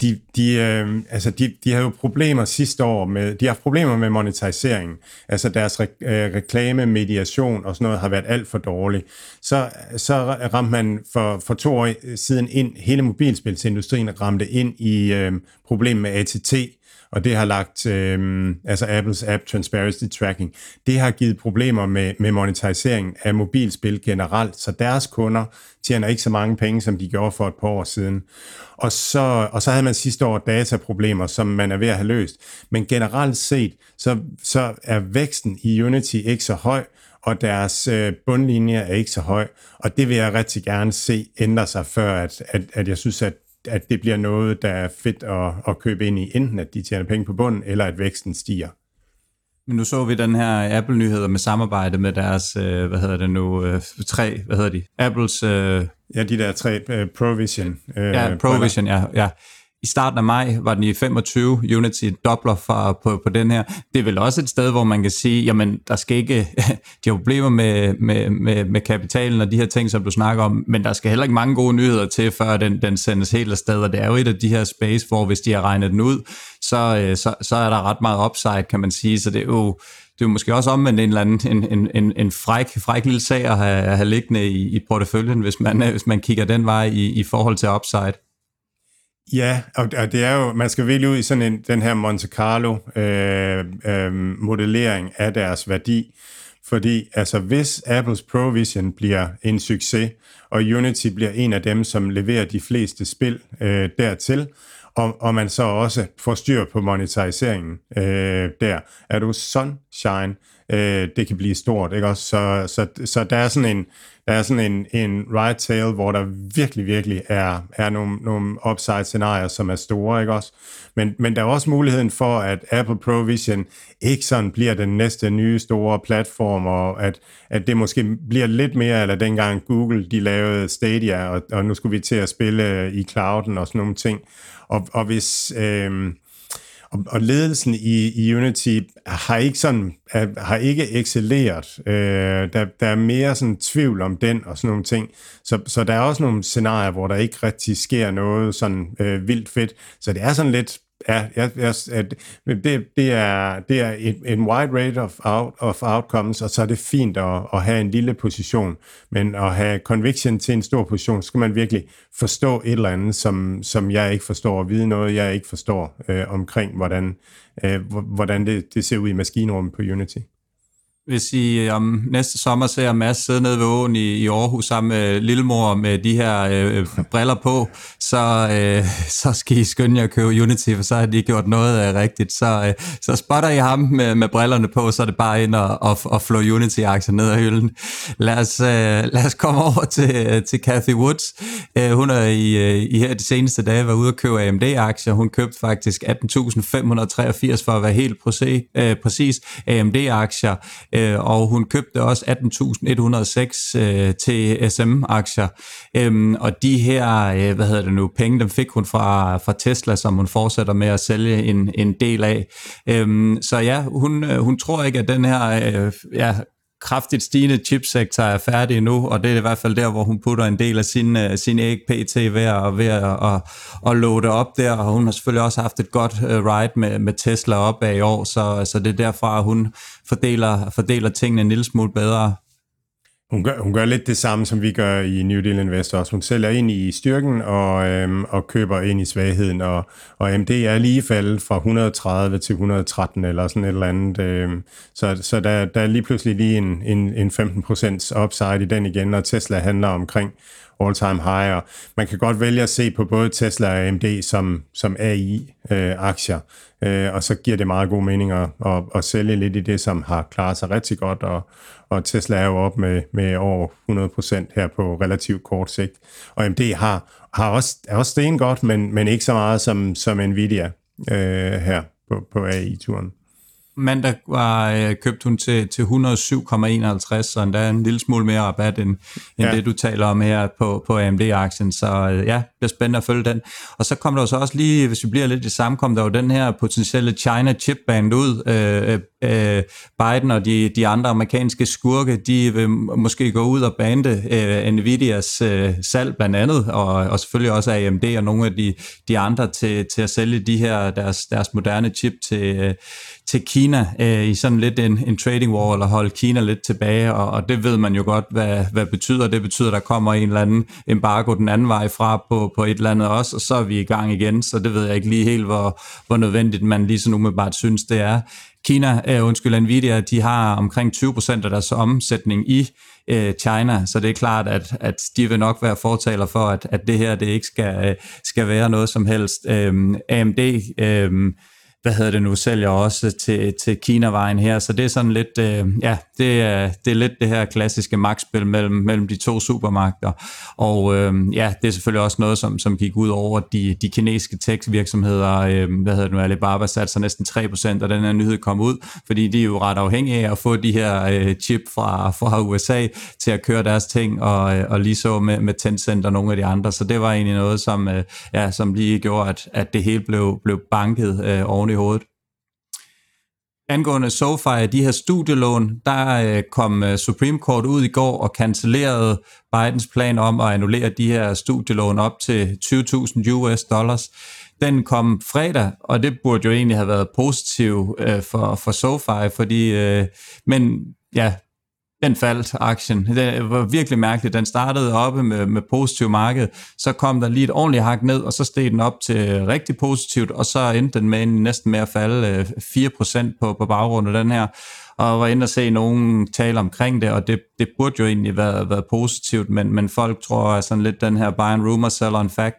de, de, øh, altså de, de har jo problemer sidste år med, de har problemer med monetisering. Altså deres re, øh, reklame, mediation og sådan noget har været alt for dårligt. Så, så ramte man for, for to år siden ind, hele mobilspilsindustrien ramte ind i øh, problemet med ATT, og det har lagt, øh, altså Apples App Transparency Tracking, det har givet problemer med, med monetisering af mobilspil generelt, så deres kunder tjener ikke så mange penge, som de gjorde for et par år siden. Og så, og så havde man sidste år dataproblemer, som man er ved at have løst. Men generelt set, så, så er væksten i Unity ikke så høj, og deres øh, bundlinje er ikke så høj, og det vil jeg rigtig gerne se ændre sig, før at, at, at jeg synes, at at det bliver noget, der er fedt at, at købe ind i, enten at de tjener penge på bunden, eller at væksten stiger. Men nu så vi den her Apple-nyheder med samarbejde med deres, øh, hvad hedder det nu, øh, tre, hvad hedder de? Apples... Øh, ja, de der tre øh, Provision. Øh, ja, Provision, ja, ja i starten af maj var den i 25 Unity dobler for, på, på den her. Det er vel også et sted, hvor man kan sige, jamen der skal ikke, de har problemer med, med, med, med kapitalen og de her ting, som du snakker om, men der skal heller ikke mange gode nyheder til, før den, den sendes helt afsted, og det er jo et af de her space, hvor hvis de har regnet den ud, så, øh, så, så er der ret meget upside, kan man sige, så det er jo, det er jo måske også omvendt en eller anden en, en, en fræk, fræk lille sag at have, at have liggende i, i porteføljen, hvis man, øh, hvis man kigger den vej i, i forhold til upside. Ja, og, og det er jo, man skal virkelig ud i sådan en, den her Monte Carlo øh, øh, modellering af deres værdi, fordi altså hvis Apples Provision bliver en succes, og Unity bliver en af dem, som leverer de fleste spil øh, dertil, og, og man så også får styr på monetariseringen øh, der, er du sunshine, øh, det kan blive stort, ikke også? Så, så, så der er sådan en, der er sådan en, en right tail, hvor der virkelig, virkelig er, er nogle, nogle upside-scenarier, som er store, ikke også? Men, men der er også muligheden for, at Apple Provision ikke sådan bliver den næste nye store platform, og at, at det måske bliver lidt mere, eller dengang Google, de lavede Stadia, og, og nu skulle vi til at spille i clouden og sådan nogle ting. Og, og hvis... Øh, og, og ledelsen i, i Unity har ikke sådan har ikke excelleret. Øh, der, der er mere sådan tvivl om den og sådan nogle ting. Så, så der er også nogle scenarier, hvor der ikke rigtig sker noget sådan øh, vildt fedt. Så det er sådan lidt Ja, jeg, jeg, det, det er, det er en wide rate of, out, of outcomes, og så er det fint at, at have en lille position, men at have conviction til en stor position, så skal man virkelig forstå et eller andet, som, som jeg ikke forstår, og vide noget, jeg ikke forstår øh, omkring, hvordan, øh, hvordan det, det ser ud i maskinrummet på Unity hvis I om næste sommer ser Mads sidde nede ved åen i, i Aarhus sammen med Lillemor med de her øh, briller på, så, øh, så skal I skynde jer at købe Unity, for så har de gjort noget øh, rigtigt. Så, øh, så spotter I ham med, med brillerne på, så er det bare ind og, og, og flå Unity-aktier ned ad hylden. Lad os, øh, lad os komme over til, øh, til Kathy Woods. Øh, hun er i, øh, i her de seneste dage været ude at købe AMD-aktier. Hun købte faktisk 18.583 for at være helt præcis, øh, præcis AMD-aktier øh, Øh, og hun købte også 18.106 øh, SM aktier. Øhm, og de her, øh, hvad hedder det nu, penge, dem fik hun fra, fra Tesla, som hun fortsætter med at sælge en, en del af. Øhm, så ja, hun, øh, hun tror ikke, at den her øh, ja, kraftigt stigende chipsektor er færdig nu, og det er i hvert fald der, hvor hun putter en del af sin, uh, sin æg PT ved at, ved at, at, at loade op der, og hun har selvfølgelig også haft et godt uh, ride med, med Tesla op af i år, så, så det er derfra, at hun fordeler, fordeler tingene en lille smule bedre. Hun gør, hun gør lidt det samme, som vi gør i New Deal Investors. Hun sælger ind i styrken og, øhm, og køber ind i svagheden, og, og MD er lige faldet fra 130 til 113 eller sådan et eller andet. Øhm, så så der, der er lige pludselig lige en, en, en 15% upside i den igen, og Tesla handler omkring all-time high. Og man kan godt vælge at se på både Tesla og AMD som, som AI-aktier, øh, øh, og så giver det meget god mening at, at, at sælge lidt i det, som har klaret sig rigtig godt, og, og Tesla er jo op med, med over 100% her på relativt kort sigt. Og AMD har, har også, er også sten godt, men, men ikke så meget som, som Nvidia øh, her på, på AI-turen mandag var øh, købt hun til, til 107,51, så endda en lille smule mere rabat end, end ja. det, du taler om her på, på AMD-aktien. Så øh, ja, det bliver spændende at følge den. Og så kom der jo så også lige, hvis vi bliver lidt i samme, kom der jo den her potentielle China chip band ud. Øh, øh, Biden og de, de andre amerikanske skurke, de vil måske gå ud og bande øh, Nvidias øh, salg blandt andet, og, og selvfølgelig også AMD og nogle af de, de andre til, til at sælge de her deres, deres moderne chip til, øh, til Kina øh, i sådan lidt en, en trading war, eller holde Kina lidt tilbage, og, og det ved man jo godt, hvad, hvad betyder. Det betyder, at der kommer en eller anden embargo den anden vej fra på, på et eller andet også, og så er vi i gang igen, så det ved jeg ikke lige helt, hvor, hvor nødvendigt man lige så umiddelbart synes, det er. Kina, øh, undskyld, Nvidia, de har omkring 20% af deres omsætning i øh, China, så det er klart, at, at de vil nok være fortaler for, at, at det her det ikke skal, øh, skal være noget som helst. Øh, AMD Øh, hvad hedder det nu, sælger også til, til Kina-vejen her, så det er sådan lidt, øh, ja, det er, det er lidt det her klassiske magtspil mellem, mellem de to supermagter, og øh, ja, det er selvfølgelig også noget, som, som gik ud over de, de kinesiske tech-virksomheder, øh, hvad hedder det nu, Alibaba satte sig næsten 3%, og den her nyhed kom ud, fordi de er jo ret afhængige af at få de her øh, chip fra, fra USA til at køre deres ting, og, øh, og lige så med, med Tencent og nogle af de andre, så det var egentlig noget, som, øh, ja, som lige gjorde, at, at det hele blev, blev banket øh, oven i hovedet. Angående SoFi, de her studielån, der øh, kom øh, Supreme Court ud i går og cancellerede Bidens plan om at annullere de her studielån op til 20.000 US dollars. Den kom fredag, og det burde jo egentlig have været positivt øh, for, for SoFi, fordi, øh, men ja, den faldt aktien. Det var virkelig mærkeligt. Den startede oppe med, med positiv marked, så kom der lige et ordentligt hak ned, og så steg den op til rigtig positivt, og så endte den med næsten med at falde øh, 4% på, på baggrund af den her og var inde og se nogen tale omkring det, og det, det burde jo egentlig være, være positivt, men, men folk tror er sådan lidt den her buy and rumor, sell on fact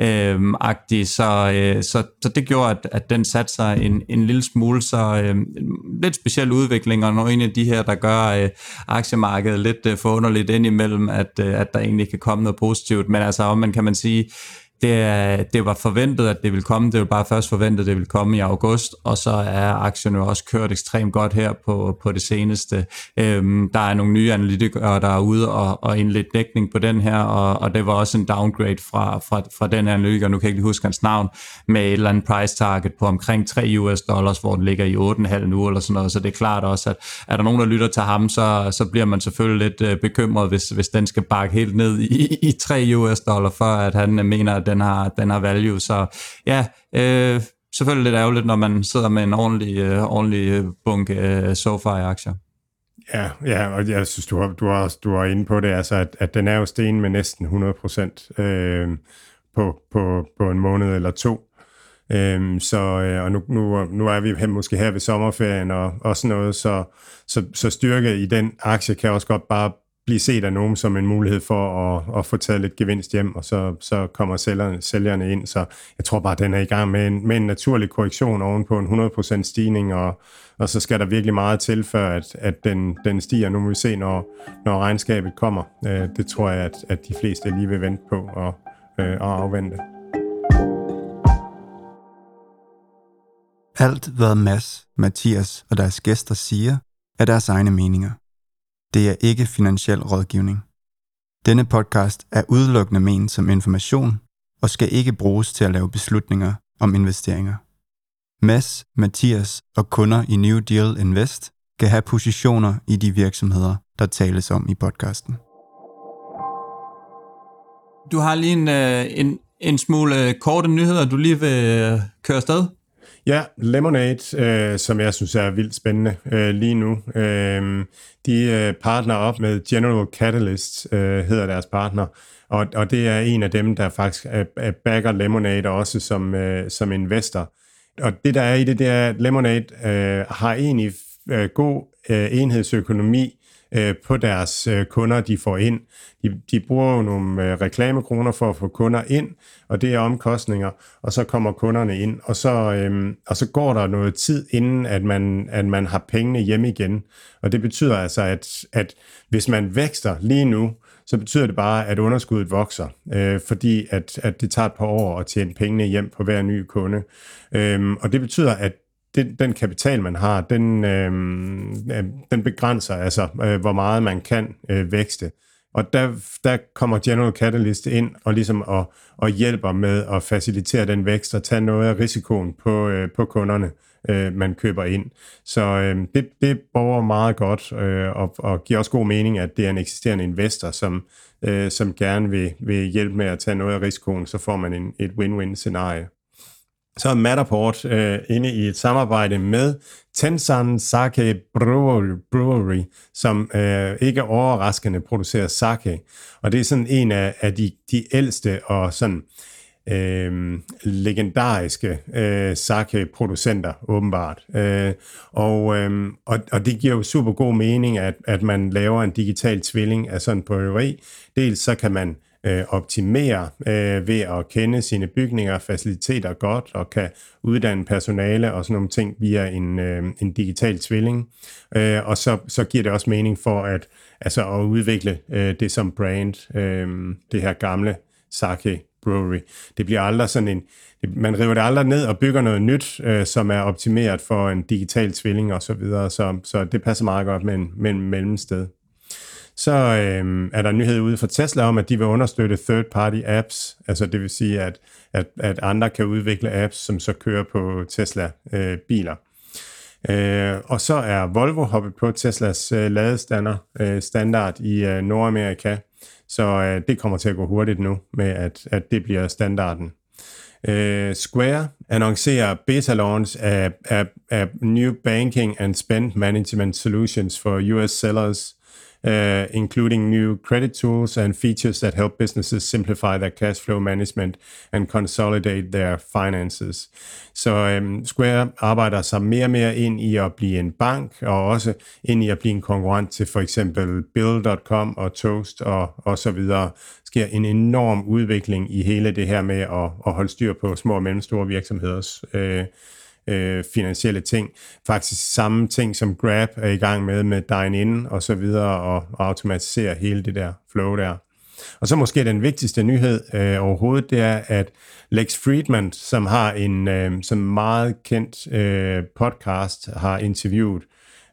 øh, agtig, så, øh, så, så det gjorde, at, at den satte sig en, en lille smule, så øh, lidt speciel udvikling, og nogle af de her, der gør øh, aktiemarkedet lidt øh, forunderligt indimellem, at, øh, at der egentlig kan komme noget positivt, men altså om man kan man sige, det, det var forventet, at det ville komme. Det var bare først forventet, at det ville komme i august, og så er aktien jo også kørt ekstremt godt her på, på det seneste. Øhm, der er nogle nye analytikere, der er ude og, og indlægge dækning på den her, og, og det var også en downgrade fra, fra, fra den her analytiker, nu kan jeg ikke huske hans navn, med et eller andet price target på omkring 3 US dollars, hvor den ligger i 8,5 nu eller sådan noget, så det er klart også, at er der nogen, der lytter til ham, så, så bliver man selvfølgelig lidt øh, bekymret, hvis, hvis den skal bakke helt ned i, i 3 US dollar, for at han mener, at den har, den har value. Så ja, øh, selvfølgelig lidt ærgerligt, når man sidder med en ordentlig, øh, ordentlig bunke øh, øh SoFi-aktier. Ja, ja, og jeg synes, du har, du har, du har inde på det, altså, at, at den er jo sten med næsten 100% øh, på, på, på en måned eller to. Øhm, så, øh, og nu, nu, nu er vi måske her ved sommerferien og, og sådan noget, så, så, så styrke i den aktie kan også godt bare blive set af nogen som en mulighed for at, at få taget lidt gevinst hjem, og så, så kommer sælgerne, sælgerne ind. Så jeg tror bare, at den er i gang med en, med en naturlig korrektion ovenpå en 100% stigning, og, og så skal der virkelig meget til, før at, at den, den stiger. Nu må vi se, når, når regnskabet kommer. Øh, det tror jeg, at, at de fleste lige vil vente på og, og øh, afvente. Alt, hvad Mads, Mathias og deres gæster siger, er deres egne meninger. Det er ikke finansiel rådgivning. Denne podcast er udelukkende ment som information og skal ikke bruges til at lave beslutninger om investeringer. Mads, Mathias og kunder i New Deal Invest kan have positioner i de virksomheder, der tales om i podcasten. Du har lige en, øh, en, en smule øh, korte nyheder, du lige vil øh, køre sted. Ja, Lemonade, øh, som jeg synes er vildt spændende øh, lige nu. Øh, de øh, partner op med General Catalyst, øh, hedder deres partner, og, og det er en af dem, der faktisk er, er backer Lemonade også som, øh, som investor. Og det der er i det, det er, at Lemonade øh, har egentlig øh, god øh, enhedsøkonomi, øh, på deres øh, kunder, de får ind. De, de bruger jo nogle øh, reklamekroner for at få kunder ind, og det er omkostninger, og så kommer kunderne ind, og så, øh, og så går der noget tid, inden at man, at man har pengene hjem igen. Og det betyder altså, at, at hvis man vækster lige nu, så betyder det bare, at underskuddet vokser, øh, fordi at, at det tager et par år at tjene pengene hjem på hver ny kunde. Øhm, og det betyder, at den, den kapital, man har, den, øhm, øh, den begrænser altså, øh, hvor meget man kan øh, vækste. Og der, der kommer General Catalyst ind og ligesom og, og hjælper med at facilitere den vækst og tage noget af risikoen på, øh, på kunderne, øh, man køber ind. Så øh, det, det borger meget godt øh, og, og giver også god mening, at det er en eksisterende investor, som, øh, som gerne vil, vil hjælpe med at tage noget af risikoen, så får man en, et win-win scenarie så er Matterport øh, inde i et samarbejde med Tensan Sake Brewery, som øh, ikke overraskende producerer sake. Og det er sådan en af, af de, de ældste og sådan øh, legendariske øh, sake-producenter, åbenbart. Øh, og, øh, og, og det giver jo super god mening, at, at man laver en digital tvilling af sådan en brewery. Dels så kan man øh, optimere øh, ved at kende sine bygninger og faciliteter godt, og kan uddanne personale og sådan nogle ting via en, øh, en digital tvilling. Øh, og så, så giver det også mening for at, altså at udvikle øh, det som brand, øh, det her gamle Sake Brewery. Det bliver aldrig sådan en, man river det aldrig ned og bygger noget nyt, øh, som er optimeret for en digital tvilling og så videre, så, så det passer meget godt med en, med en mellemsted så øh, er der en nyhed ude fra Tesla om, at de vil understøtte third-party apps, altså det vil sige, at, at, at andre kan udvikle apps, som så kører på Tesla-biler. Øh, øh, og så er Volvo hoppet på Teslas øh, ladestander øh, standard i øh, Nordamerika, så øh, det kommer til at gå hurtigt nu med, at, at det bliver standarden. Øh, Square annoncerer beta launch af, af, af New Banking and Spend Management Solutions for US sellers uh, including new credit tools and features that help businesses simplify their cash flow management and consolidate their finances. Så um, Square arbejder sig mere og mere ind i at blive en bank, og også ind i at blive en konkurrent til for eksempel Bill.com og Toast og, og så videre. sker en enorm udvikling i hele det her med at, at holde styr på små og mellemstore virksomheders øh, øh, finansielle ting. Faktisk samme ting, som Grab er i gang med, med Dine-In og så videre, og, og automatisere hele det der flow der. Og så måske den vigtigste nyhed øh, overhovedet, det er, at Lex Friedman, som har en øh, som meget kendt øh, podcast, har interviewet,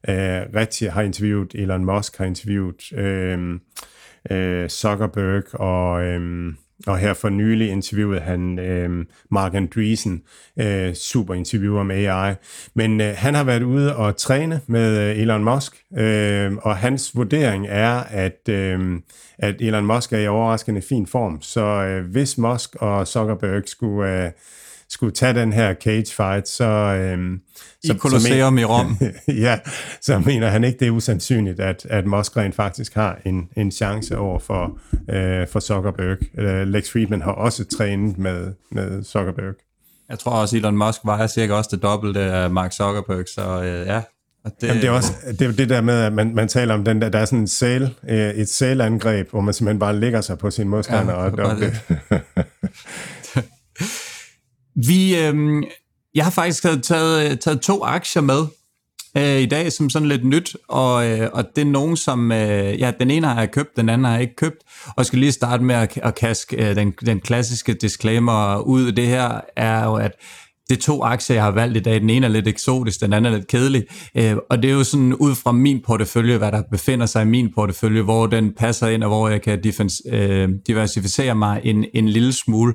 øh, rigtig har interviewet Elon Musk, har interviewet øh, øh, Zuckerberg og... Øh, og her for nylig interviewede han øh, Mark Andreessen, øh, super interviewer med AI. Men øh, han har været ude og træne med øh, Elon Musk, øh, og hans vurdering er, at, øh, at Elon Musk er i overraskende fin form. Så øh, hvis Musk og Zuckerberg skulle... Øh, skulle tage den her cage fight, så... Øhm, I så, Colosseum i Rom. ja, så mener han ikke, det er usandsynligt, at, at Musk rent faktisk har en, en chance over for, øh, for Zuckerberg. Øh, Lex Friedman har også trænet med, med Zuckerberg. Jeg tror også, Elon Musk vejer cirka også det dobbelte af Mark Zuckerberg, så øh, ja, og det, Jamen det er også det, er det der med, at man, man taler om den der, der er sådan en sale, øh, et sale-angreb, hvor man simpelthen bare ligger sig på sin modstander. Ja, og, og det. Vi, øh, jeg har faktisk taget, taget to aktier med øh, i dag, som sådan lidt nyt, og, øh, og det er nogen, som, øh, ja, den ene har jeg købt, den anden har jeg ikke købt, og skal lige starte med at, at kaske øh, den, den klassiske disclaimer ud. Det her er jo, at det er to aktier, jeg har valgt i dag. Den ene er lidt eksotisk, den anden er lidt kedelig. Øh, og det er jo sådan ud fra min portefølje, hvad der befinder sig i min portefølje, hvor den passer ind, og hvor jeg kan øh, diversificere mig en, en lille smule.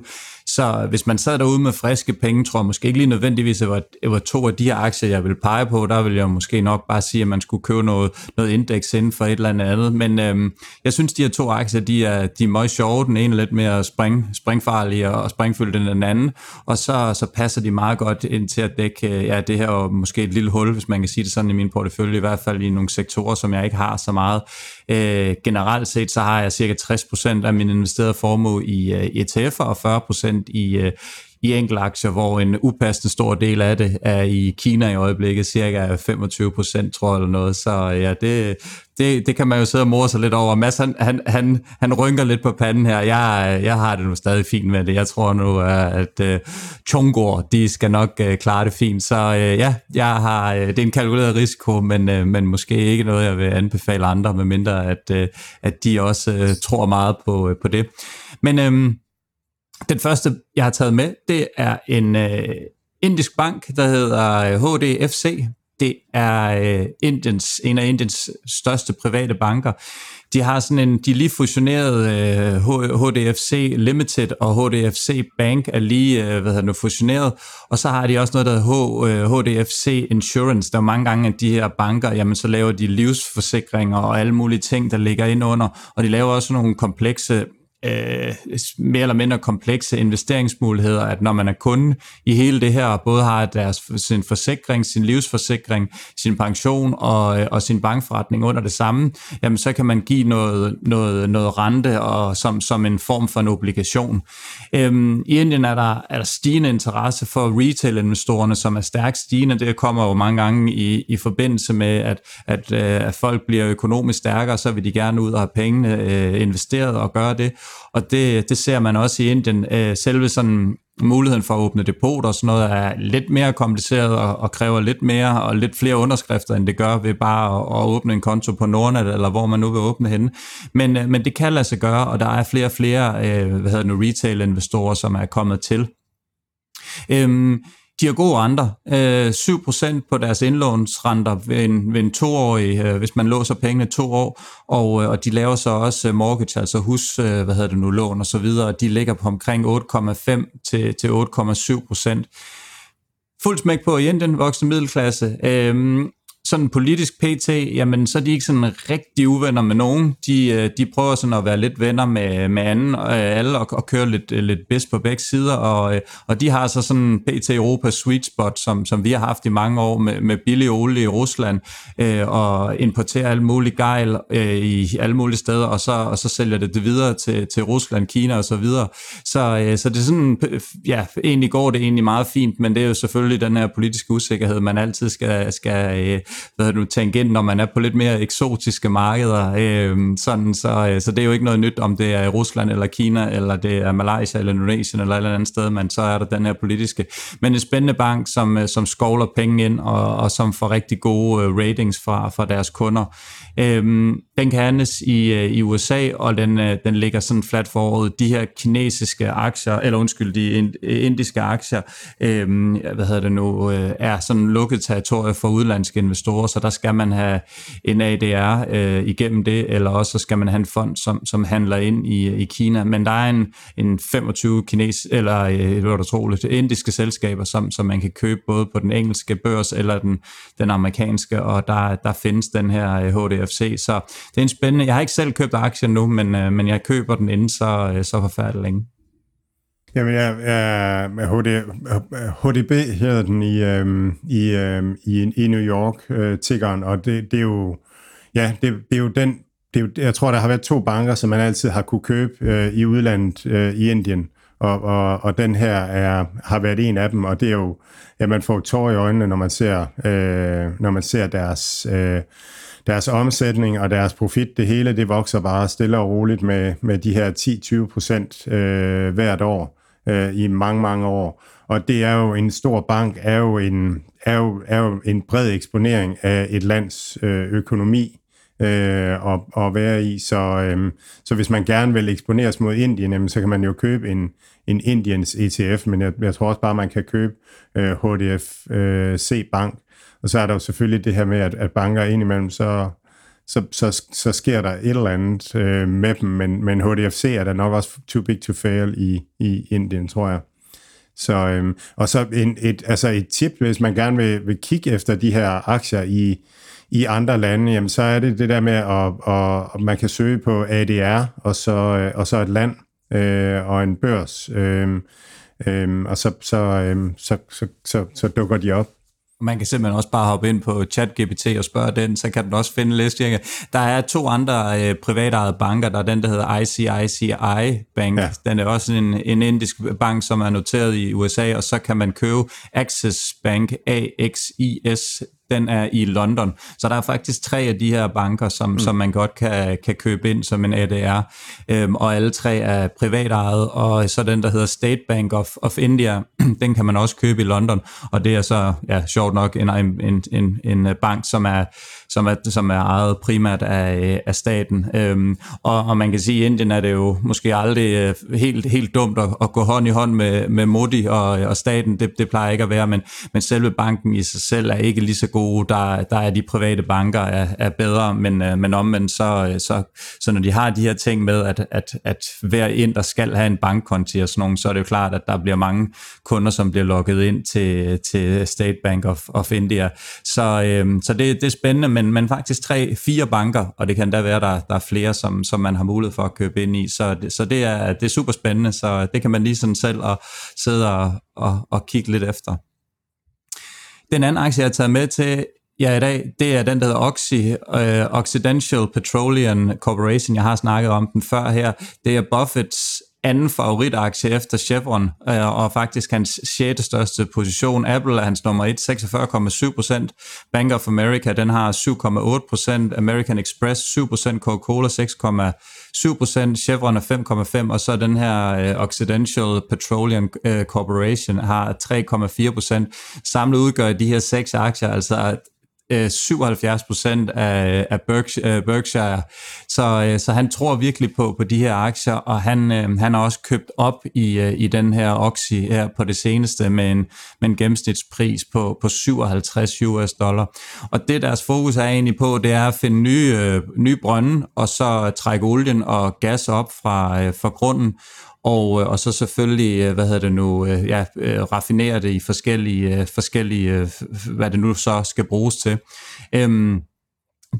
Så hvis man sad derude med friske penge, tror jeg måske ikke lige nødvendigvis, at det var, var to af de her aktier, jeg vil pege på. Der vil jeg måske nok bare sige, at man skulle købe noget, noget indeks inden for et eller andet. Men øhm, jeg synes, de her to aktier, de er, de er meget sjove. Den ene er lidt mere spring, springfarlig og springfyldt end den anden. Og så, så passer de meget godt ind til at dække øh, ja, det her og måske et lille hul, hvis man kan sige det sådan i min portefølje, i hvert fald i nogle sektorer, som jeg ikke har så meget. Øh, generelt set, så har jeg cirka 60% af min investerede formue i øh, ETF'er og 40% i, øh, i enkeltaktier, hvor en upassende stor del af det er i Kina i øjeblikket, cirka 25 procent, tror jeg, eller noget. Så øh, ja, det, det, det kan man jo sidde og morde sig lidt over. Mads, han, han, han, han rynker lidt på panden her. Jeg, jeg har det nu stadig fint med det. Jeg tror nu, øh, at øh, uh, Chongor, de skal nok uh, klare det fint. Så uh, ja, jeg har, uh, det er en kalkuleret risiko, men, uh, men måske ikke noget, jeg vil anbefale andre, medmindre at, uh, at de også uh, tror meget på, uh, på det. Men um, den første, jeg har taget med, det er en uh, indisk bank, der hedder HDFC. Det er øh, Indiens, en af Indiens største private banker. De har sådan en, de lige fusioneret, øh, HDFC Limited og HDFC Bank er lige, øh, hvad hedder det, fusioneret, og så har de også noget, der hedder H, øh, HDFC Insurance. Der er mange gange, at de her banker, jamen så laver de livsforsikringer og alle mulige ting, der ligger ind under, og de laver også nogle komplekse øh, mere eller mindre komplekse investeringsmuligheder, at når man er kunde i hele det her, og både har deres, sin forsikring, sin livsforsikring, sin pension og, øh, og sin bankforretning under det samme, jamen så kan man give noget, noget, noget rente og som, som en form for en obligation. Øhm, I Indien er der, er der stigende interesse for retail-investorerne, som er stærkt stigende. Det kommer jo mange gange i, i forbindelse med, at, at, øh, at folk bliver økonomisk stærkere, så vil de gerne ud og have pengene øh, investeret og gøre det. Og det, det ser man også i Indien. Øh, selve sådan muligheden for at åbne depot og sådan noget er lidt mere kompliceret og, og kræver lidt mere og lidt flere underskrifter, end det gør ved bare at, at åbne en konto på Nordnet, eller hvor man nu vil åbne henne. Men, øh, men det kan lade sig gøre, og der er flere og flere øh, hvad hedder det, retail-investorer, som er kommet til. Øhm, de har gode renter. Øh, 7% på deres indlånsrenter ved en, ved en toårig, øh, hvis man låser pengene to år, og, øh, og de laver så også øh, mortgage, altså hus, øh, hvad hedder det nu, lån og så videre, de ligger på omkring 8,5 til, til 8,7%. Fuld smæk på i Indien, voksne middelklasse. Øh, sådan politisk pt, jamen så er de ikke sådan rigtig uvenner med nogen. De, øh, de prøver sådan at være lidt venner med, med anden, øh, alle og, og køre lidt, øh, lidt bedst på begge sider, og, øh, og de har så sådan pt Europa sweet spot, som, som vi har haft i mange år med, med billig olie i Rusland, øh, og importerer alle mulige gejl øh, i alle mulige steder, og så, og så sælger det det videre til, til Rusland, Kina og så videre. Så, øh, så det er sådan, ja, egentlig går det egentlig meget fint, men det er jo selvfølgelig den her politiske usikkerhed, man altid skal, skal øh, hvad nu, tangent, når man er på lidt mere eksotiske markeder. Øh, sådan, så, øh, så det er jo ikke noget nyt, om det er Rusland eller Kina, eller det er Malaysia eller Indonesien eller et eller andet sted, men så er der den her politiske. Men en spændende bank, som, øh, som skovler penge ind, og, og som får rigtig gode øh, ratings fra, fra deres kunder. Øhm, den kan handles i, øh, i USA, og den, øh, den ligger sådan flat foråret. De her kinesiske aktier, eller undskyld, de øh, indiske aktier, øhm, hvad hedder det nu, øh, er sådan lukket territorie for udlandske investorer, så der skal man have en ADR øh, igennem det, eller også så skal man have en fond, som, som handler ind i, i Kina. Men der er en, en 25 kines, eller øh, hvad du indiske selskaber, som, som man kan købe både på den engelske børs eller den, den amerikanske, og der, der findes den her øh, HDR UFC. Så det er en spændende... Jeg har ikke selv købt aktien nu, men, øh, men jeg køber den inden så, øh, så forfærdeligt længe. Jamen, jeg, jeg, HD, HDB hedder den i, øhm, i, øhm, i, i New York, øh, tiggeren, og det, det er jo, ja, det, det er jo den, det er jo, jeg tror, der har været to banker, som man altid har kunne købe øh, i udlandet øh, i Indien, og, og, og den her er, har været en af dem, og det er jo, ja, man får tår i øjnene, når man ser, øh, når man ser deres, øh, deres omsætning og deres profit, det hele, det vokser bare stille og roligt med, med de her 10-20 procent øh, hvert år øh, i mange, mange år. Og det er jo en stor bank, er jo en, er jo, er jo en bred eksponering af et lands øh, økonomi øh, at, at være i. Så, øh, så hvis man gerne vil eksponeres mod Indien, jamen, så kan man jo købe en, en Indiens ETF, men jeg, jeg tror også bare, man kan købe øh, HDFC øh, Bank, og så er der jo selvfølgelig det her med, at, at banker indimellem, så, så, så, så sker der et eller andet øh, med dem, men, men HDFC er der nok også too big to fail i, i Indien, tror jeg. Så, øhm, og så en, et, altså et tip, hvis man gerne vil, vil kigge efter de her aktier i, i andre lande, jamen så er det det der med, at, at, at man kan søge på ADR, og så, øh, og så et land øh, og en børs, øh, øh, og så, så, øh, så, så, så, så dukker de op. Man kan simpelthen også bare hoppe ind på ChatGPT og spørge den, så kan den også finde listninger. Der er to andre øh, privatejede banker. Der er den, der hedder ICICI Bank. Ja. Den er også en, en indisk bank, som er noteret i USA, og så kan man købe Access Bank, AXIS den er i London. Så der er faktisk tre af de her banker, som, mm. som man godt kan, kan købe ind som en ADR, øhm, og alle tre er privatejet, og så den, der hedder State Bank of, of India, den kan man også købe i London, og det er så, ja, sjovt nok, en, en, en, en bank, som er, som er, som er ejet primært af, øh, af staten. Øhm, og, og man kan sige, at i Indien er det jo måske aldrig øh, helt, helt dumt at, at gå hånd i hånd med, med Modi og, og staten, det, det plejer ikke at være, men, men selve banken i sig selv er ikke lige så gode. Der, der er de private banker er, er bedre, men, øh, men omvendt så, så, så når de har de her ting med, at, at, at hver ind, der skal have en bankkonti og sådan nogen, så er det jo klart, at der bliver mange kunder, som bliver lukket ind til, til State Bank of, of India. Så, øhm, så det, det er spændende, men, men faktisk tre, fire banker, og det kan da være, der, der er flere, som, som man har mulighed for at købe ind i. Så, det, så det, er, det er super spændende, så det kan man lige sådan selv og sidde og, og, og kigge lidt efter. Den anden aktie, jeg har taget med til Ja, i dag, det er den, der hedder Oxy, uh, Occidental Petroleum Corporation. Jeg har snakket om den før her. Det er Buffets anden favoritaktie efter Chevron, øh, og faktisk hans sjette største position. Apple er hans nummer 1, 46,7% Bank of America, den har 7,8% American Express 7% Coca-Cola 6,7% Chevron er 5,5 og så den her øh, Occidental Petroleum øh, Corporation har 3,4% Samlet udgør de her seks aktier altså 77 øh, procent af, af Berkshire, øh, Berkshire. Så, øh, så han tror virkelig på, på de her aktier, og han, øh, han har også købt op i, i den her Oxy her på det seneste med en, med en gennemsnitspris på, på 57 US dollar. Og det deres fokus er egentlig på, det er at finde nye, nye brønde, og så trække olien og gas op fra, fra grunden, og, øh, og så selvfølgelig, øh, hvad hedder det nu, øh, ja, raffinere det i forskellige, forskellige, hvad det nu så skal bruges til. Øhm,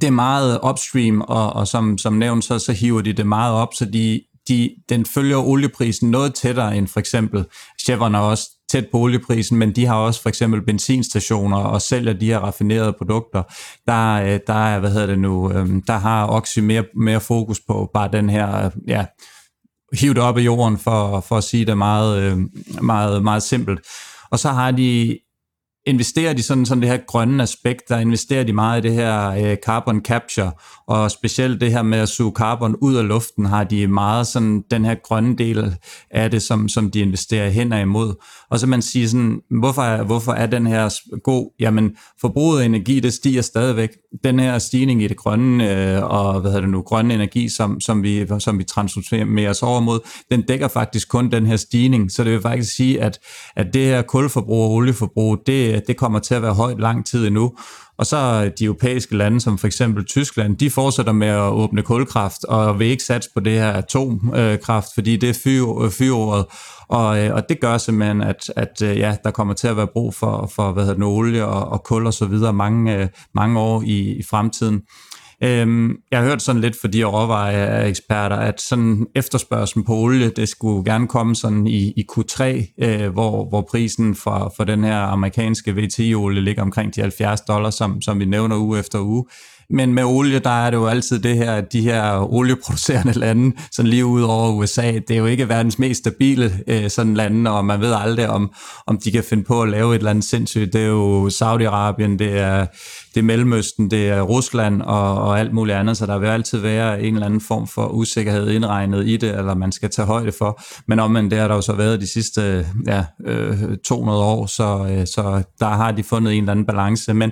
det er meget upstream, og, og som, som nævnt, så, så hiver de det meget op, så de, de, den følger olieprisen noget tættere end for eksempel Chevron er også tæt på olieprisen, men de har også for eksempel benzinstationer og sælger de her raffinerede produkter. Der, der er, hvad hedder det nu, øhm, der har Oxy mere, mere fokus på bare den her, ja, hive det op af jorden, for, for at sige det meget, øh, meget, meget simpelt. Og så har de investerer de sådan, sådan det her grønne aspekt, der investerer de meget i det her øh, carbon capture, og specielt det her med at suge carbon ud af luften, har de meget sådan den her grønne del af det, som, som de investerer hen imod. Og så man siger sådan, hvorfor er, hvorfor er den her god? Jamen, forbruget af energi, det stiger stadigvæk. Den her stigning i det grønne, øh, og hvad hedder det nu, grønne energi, som, som vi, som vi transformerer os over mod, den dækker faktisk kun den her stigning. Så det vil faktisk sige, at, at det her kulforbrug og olieforbrug, det, det kommer til at være højt lang tid endnu. Og så de europæiske lande, som for eksempel Tyskland, de fortsætter med at åbne kulkraft, og vil ikke satse på det her atomkraft, fordi det er fyr, øh, fyråret. Og, øh, og det gør simpelthen, at, at øh, ja, der kommer til at være brug for, for hvad hedder det, olie og, og kul og så videre mange, mange år i, i fremtiden. Øhm, jeg har hørt sådan lidt fra de råvareeksperter, at sådan efterspørgselen på olie, det skulle gerne komme sådan i, i Q3, øh, hvor, hvor prisen for, for den her amerikanske VT-olie ligger omkring de 70 dollars, som, som vi nævner uge efter uge. Men med olie, der er det jo altid det her, at de her olieproducerende lande, sådan lige ud over USA, det er jo ikke verdens mest stabile øh, sådan lande, og man ved aldrig, om, om de kan finde på at lave et eller andet sindssygt. Det er jo Saudi-Arabien, det er, det er Mellemøsten, det er Rusland og, og alt muligt andet, så der vil altid være en eller anden form for usikkerhed indregnet i det, eller man skal tage højde for. Men omvendt, det har der jo så været de sidste ja, øh, 200 år, så, øh, så der har de fundet en eller anden balance. Men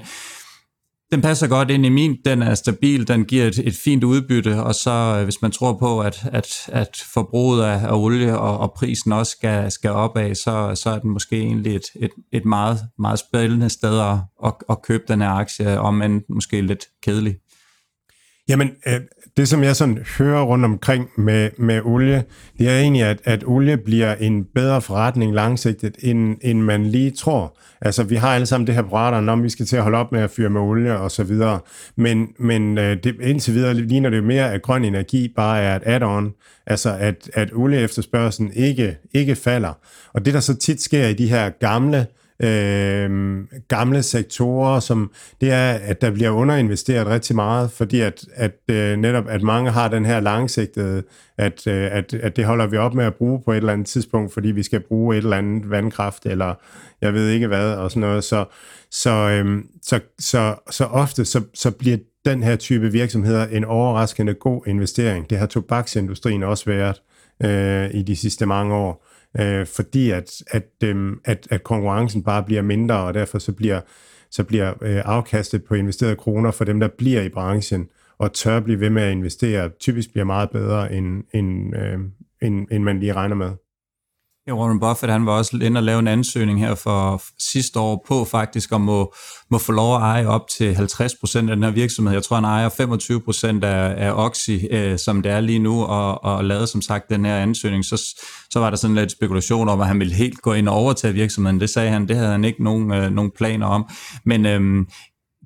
den passer godt ind i min, den er stabil, den giver et, et fint udbytte, og så øh, hvis man tror på, at, at, at forbruget af, af olie og, og prisen også skal, skal opad, så, så er den måske egentlig et, et, et meget, meget spændende sted at, at, at købe den her aktie, om end måske lidt kedelig. Jamen, øh, det som jeg sådan hører rundt omkring med, med olie, det er egentlig, at, at olie bliver en bedre forretning langsigtet, end, end man lige tror. Altså, vi har alle sammen det her på radaren, om vi skal til at holde op med at fyre med olie og så videre. Men, men øh, det, indtil videre ligner det mere, at grøn energi bare er et add-on. Altså, at, at olieefterspørgselen ikke, ikke falder. Og det, der så tit sker i de her gamle øh, Øhm, gamle sektorer, som det er, at der bliver underinvesteret rigtig meget, fordi at, at øh, netop at mange har den her langsigtede, at, øh, at, at det holder vi op med at bruge på et eller andet tidspunkt, fordi vi skal bruge et eller andet vandkraft, eller jeg ved ikke hvad, og sådan noget. Så, så, øh, så, så, så ofte så, så bliver den her type virksomheder en overraskende god investering. Det har tobaksindustrien også været øh, i de sidste mange år øh, fordi at, at, øh, at, at konkurrencen bare bliver mindre, og derfor så bliver, så bliver øh, afkastet på investerede kroner for dem, der bliver i branchen, og tør blive ved med at investere, typisk bliver meget bedre, end, end, øh, end, end man lige regner med. Ja, Warren Buffett han var også inde og lave en ansøgning her for sidste år på faktisk om må, må få lov at eje op til 50% af den her virksomhed. Jeg tror, han ejer 25% af, af Oxy, øh, som det er lige nu, og, og lavede som sagt den her ansøgning. Så, så var der sådan lidt spekulation om, at han ville helt gå ind og overtage virksomheden. Det sagde han, det havde han ikke nogen, øh, nogen planer om. Men øh,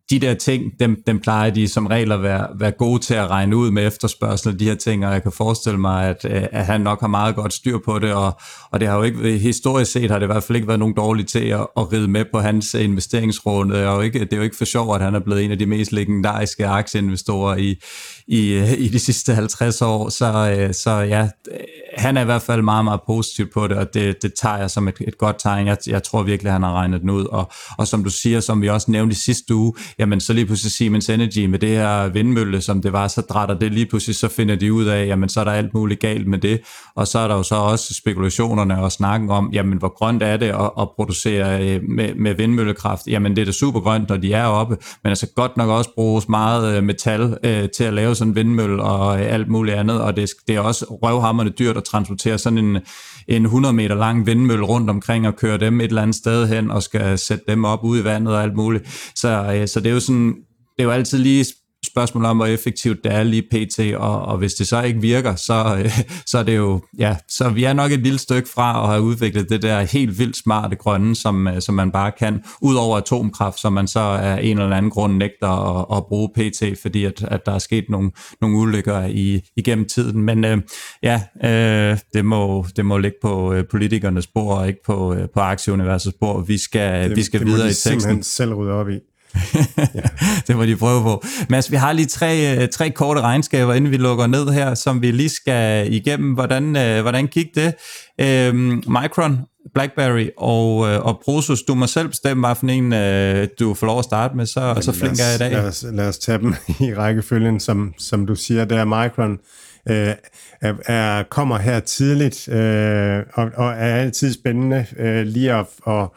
de der ting, dem, dem plejer de som regel at være, være gode til at regne ud med efterspørgsel de her ting, og jeg kan forestille mig, at, øh, at han nok har meget godt styr på det, og, og det har jo ikke, historisk set har det i hvert fald ikke været nogen dårlige til at, at ride med på hans øh, investeringsrunde, og jo ikke, det er jo ikke for sjov, at han er blevet en af de mest legendariske aktieinvestorer i, i, øh, i de sidste 50 år, så, så ja, han er i hvert fald meget, meget positiv på det, og det, det tager jeg som et, et godt tegn. Jeg, jeg tror virkelig, han har regnet den ud, og, og som du siger, som vi også nævnte i sidste uge, jamen så lige pludselig Siemens Energy med det her vindmølle, som det var, så drætter det lige pludselig, så finder de ud af, jamen så er der alt muligt galt med det, og så er der jo så også spekulationerne og snakken om, jamen hvor grønt er det at, at producere øh, med, med vindmøllekraft, jamen det er da super grønt, når de er oppe, men altså godt nok også bruges meget øh, metal øh, til at lave sådan en vindmølle og øh, alt muligt andet, og det, det er også røvhammerne dyrt at transportere sådan en, en 100 meter lang vindmølle rundt omkring og køre dem et eller andet sted hen og skal sætte dem op ude i vandet og alt muligt. Så, øh, så det er jo sådan, det er jo altid lige spørgsmål om, hvor effektivt det er lige pt, og, og hvis det så ikke virker, så, øh, så er det jo, ja, så vi er nok et lille stykke fra at have udviklet det der helt vildt smarte grønne, som, øh, som man bare kan, ud over atomkraft, som man så af en eller anden grund nægter at, at bruge pt, fordi at, at der er sket nogle, nogle ulykker i, igennem tiden. Men øh, ja, øh, det, må, det må ligge på øh, politikernes spor, og ikke på, øh, på aktieuniversets spor. Vi skal, det, vi skal det videre må de i teksten. simpelthen selv rydde op i. det må de prøve på. Mads, vi har lige tre, øh, tre korte regnskaber, inden vi lukker ned her, som vi lige skal igennem. Hvordan, øh, hvordan gik det? Øhm, Micron, BlackBerry og, øh, og Prosus, du må selv bestemme, hvilken en øh, du får lov at starte med, så, Jamen, så flink er jeg i dag. Lad os, lad os tage dem i rækkefølgen, som, som du siger, der Micron øh, er, er, kommer her tidligt, øh, og, og er altid spændende øh, lige at, at,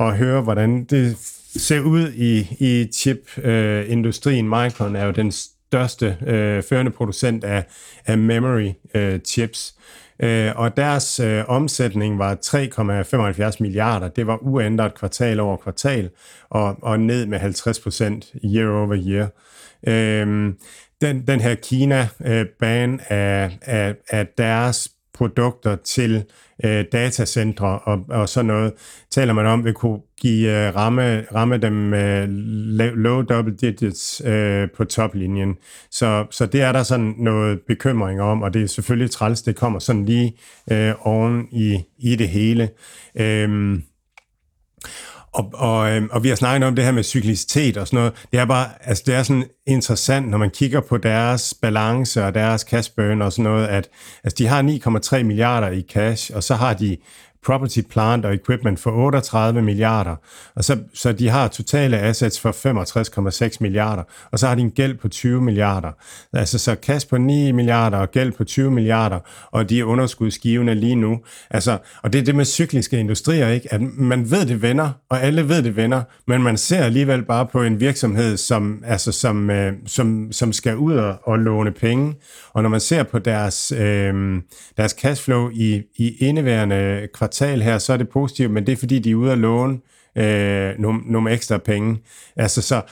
at høre, hvordan det ser ud i, i chip-industrien. Øh, Micron er jo den største øh, førende producent af, af memory øh, chips. Øh, og deres øh, omsætning var 3,75 milliarder. Det var uændret kvartal over kvartal, og, og ned med 50 procent year over year. Øh, den, den her Kina-ban øh, af, af, af deres produkter til øh, datacentre og, og sådan noget, taler man om, vil kunne give øh, ramme, ramme dem med low double digits øh, på toplinjen. Så, så det er der sådan noget bekymring om, og det er selvfølgelig træls, det kommer sådan lige øh, oven i, i det hele. Øh, og, og, øhm, og vi har snakket om det her med cyklicitet og sådan noget. Det er bare, altså det er sådan interessant, når man kigger på deres balance og deres cash burn og sådan noget, at altså de har 9,3 milliarder i cash, og så har de property, plant og equipment for 38 milliarder. Og så, så de har totale assets for 65,6 milliarder. Og så har de en gæld på 20 milliarder. Altså så cash på 9 milliarder og gæld på 20 milliarder, og de er underskudsgivende lige nu. Altså, og det er det med cykliske industrier, ikke? At man ved det vender, og alle ved det vender, men man ser alligevel bare på en virksomhed, som, altså, som, øh, som, som skal ud og, og låne penge. Og når man ser på deres, øh, deres cashflow i, i indeværende kvartal, kvartal her, så er det positivt, men det er fordi, de er ude at låne øh, nogle, nogle ekstra penge. Altså så,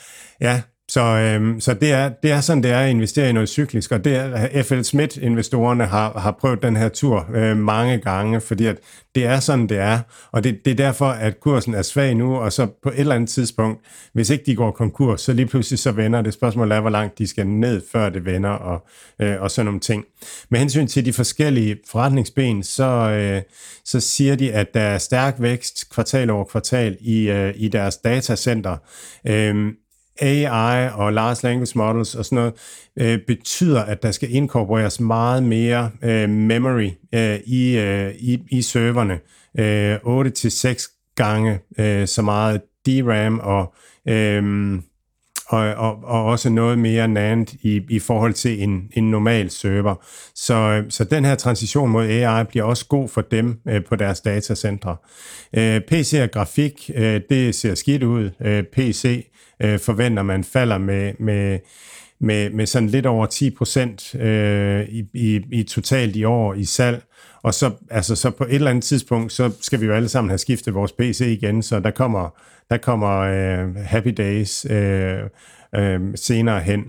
ja, så, øhm, så det, er, det er sådan, det er at investere i noget cyklisk, og det er, FL Smith-investorerne har, har prøvet den her tur øh, mange gange, fordi at det er sådan, det er, og det, det er derfor, at kursen er svag nu, og så på et eller andet tidspunkt, hvis ikke de går konkurs, så lige pludselig så vender det. Spørgsmålet er, hvor langt de skal ned, før det vender, og, øh, og sådan nogle ting. Med hensyn til de forskellige forretningsben, så, øh, så siger de, at der er stærk vækst kvartal over kvartal i, øh, i deres datacenter. Øh, AI og large language models og sådan noget, øh, betyder, at der skal inkorporeres meget mere øh, memory øh, i, øh, i, i serverne. Øh, 8-6 gange øh, så meget DRAM og, øh, og, og, og også noget mere NAND i, i forhold til en, en normal server. Så, så den her transition mod AI bliver også god for dem øh, på deres datacentre. Øh, PC og grafik, øh, det ser skidt ud. Øh, PC øh, forventer man falder med, med, med, med sådan lidt over 10 procent øh, i, i, i totalt i år i salg. Og så, altså, så på et eller andet tidspunkt, så skal vi jo alle sammen have skiftet vores PC igen, så der kommer, der kommer øh, Happy Days øh, øh, senere hen.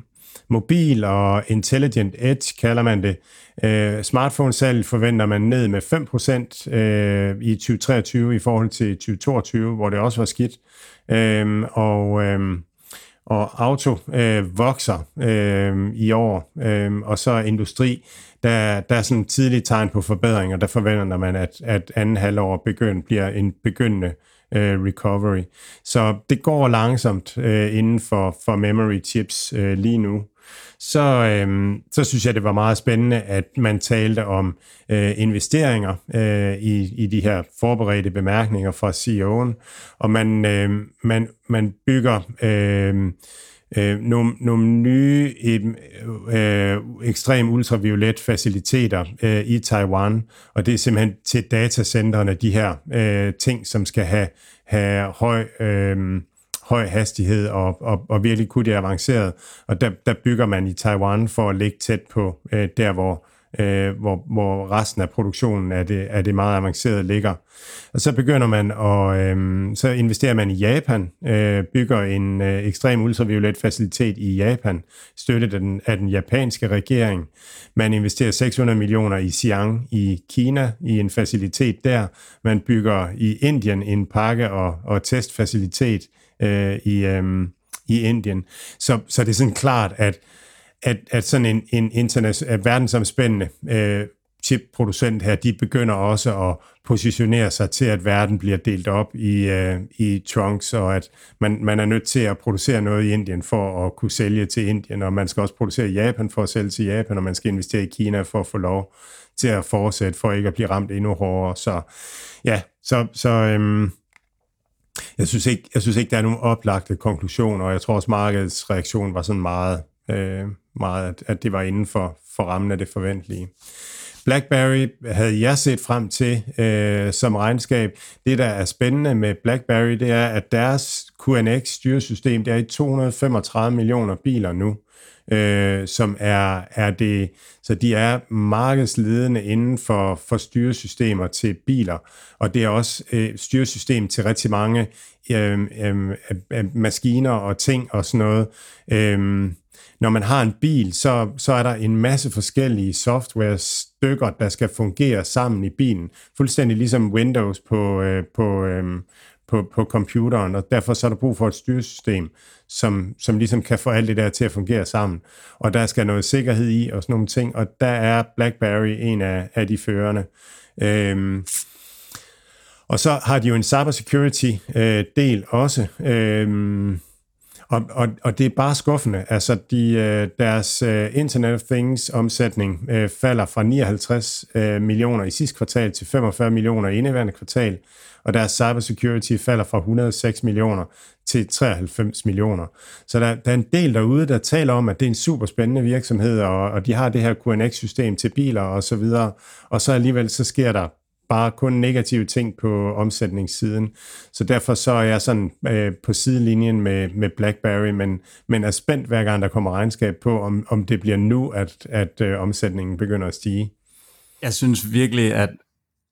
Mobil og Intelligent Edge kalder man det. Øh, smartphone-salg forventer man ned med 5% øh, i 2023 i forhold til 2022, hvor det også var skidt. Øh, og, øh, og auto øh, vokser øh, i år, øh, og så industri, der, der er sådan tidlige tegn på forbedringer, der forventer man, at, at anden halvår begynd, bliver en begyndende øh, recovery. Så det går langsomt øh, inden for, for memory chips øh, lige nu så, øh, så synes jeg, det var meget spændende, at man talte om øh, investeringer øh, i, i de her forberedte bemærkninger fra CEO'en, og man, øh, man, man bygger... Øh, øh, nogle, nogle nye øh, ekstrem ultraviolet faciliteter øh, i Taiwan, og det er simpelthen til datacenterne, de her øh, ting, som skal have, have høj øh, høj hastighed og, og, og virkelig kunne det avanceret. Og der, der bygger man i Taiwan for at ligge tæt på øh, der, hvor, øh, hvor, hvor resten af produktionen af det, af det meget avancerede ligger. Og så begynder man at, øh, så investerer man i Japan, øh, bygger en øh, ekstrem ultraviolet facilitet i Japan, støttet af den, af den japanske regering. Man investerer 600 millioner i Xi'an i Kina, i en facilitet der. Man bygger i Indien en pakke- og, og testfacilitet øh, i, øh, i Indien. Så, så det er sådan klart, at, at, at sådan en, en international, verdensomspændende øh, chipproducent her, de begynder også at positionere sig til, at verden bliver delt op i, øh, i trunks, og at man, man er nødt til at producere noget i Indien for at kunne sælge til Indien, og man skal også producere i Japan for at sælge til Japan, og man skal investere i Kina for at få lov til at fortsætte, for ikke at blive ramt endnu hårdere. Så ja, så, så øhm, jeg synes, ikke, jeg synes ikke, der er nogen oplagte konklusioner, og jeg tror også, markedets reaktion var sådan meget, øh, meget at, at det var inden for, for rammen af det forventelige. BlackBerry havde jeg set frem til øh, som regnskab. Det, der er spændende med BlackBerry, det er, at deres QNX-styresystem, det er i 235 millioner biler nu øh, som er, er det, så de er markedsledende inden for, for styresystemer til biler, og det er også øh, styresystem til rigtig mange øh, øh, øh maskiner og ting og sådan noget. Øh, når man har en bil, så, så er der en masse forskellige software-stykker, der skal fungere sammen i bilen. Fuldstændig ligesom Windows på, øh, på, øh, på, på computeren, og derfor så er der brug for et styresystem, som, som ligesom kan få alt det der til at fungere sammen. Og der skal noget sikkerhed i og sådan nogle ting, og der er BlackBerry en af, af de førende. Øhm, og så har de jo en cybersecurity øh, del også. Øhm, og, og, og det er bare skuffende. Altså, de, øh, deres øh, Internet of Things omsætning øh, falder fra 59 øh, millioner i sidste kvartal til 45 millioner i indeværende kvartal og deres cybersecurity falder fra 106 millioner til 93 millioner. Så der, der er en del derude, der taler om, at det er en super spændende virksomhed, og, og de har det her QNX-system til biler og så videre, og så alligevel så sker der bare kun negative ting på omsætningssiden. Så derfor så er jeg sådan øh, på sidelinjen med, med BlackBerry, men, men er spændt hver gang, der kommer regnskab på, om, om det bliver nu, at, at øh, omsætningen begynder at stige. Jeg synes virkelig, at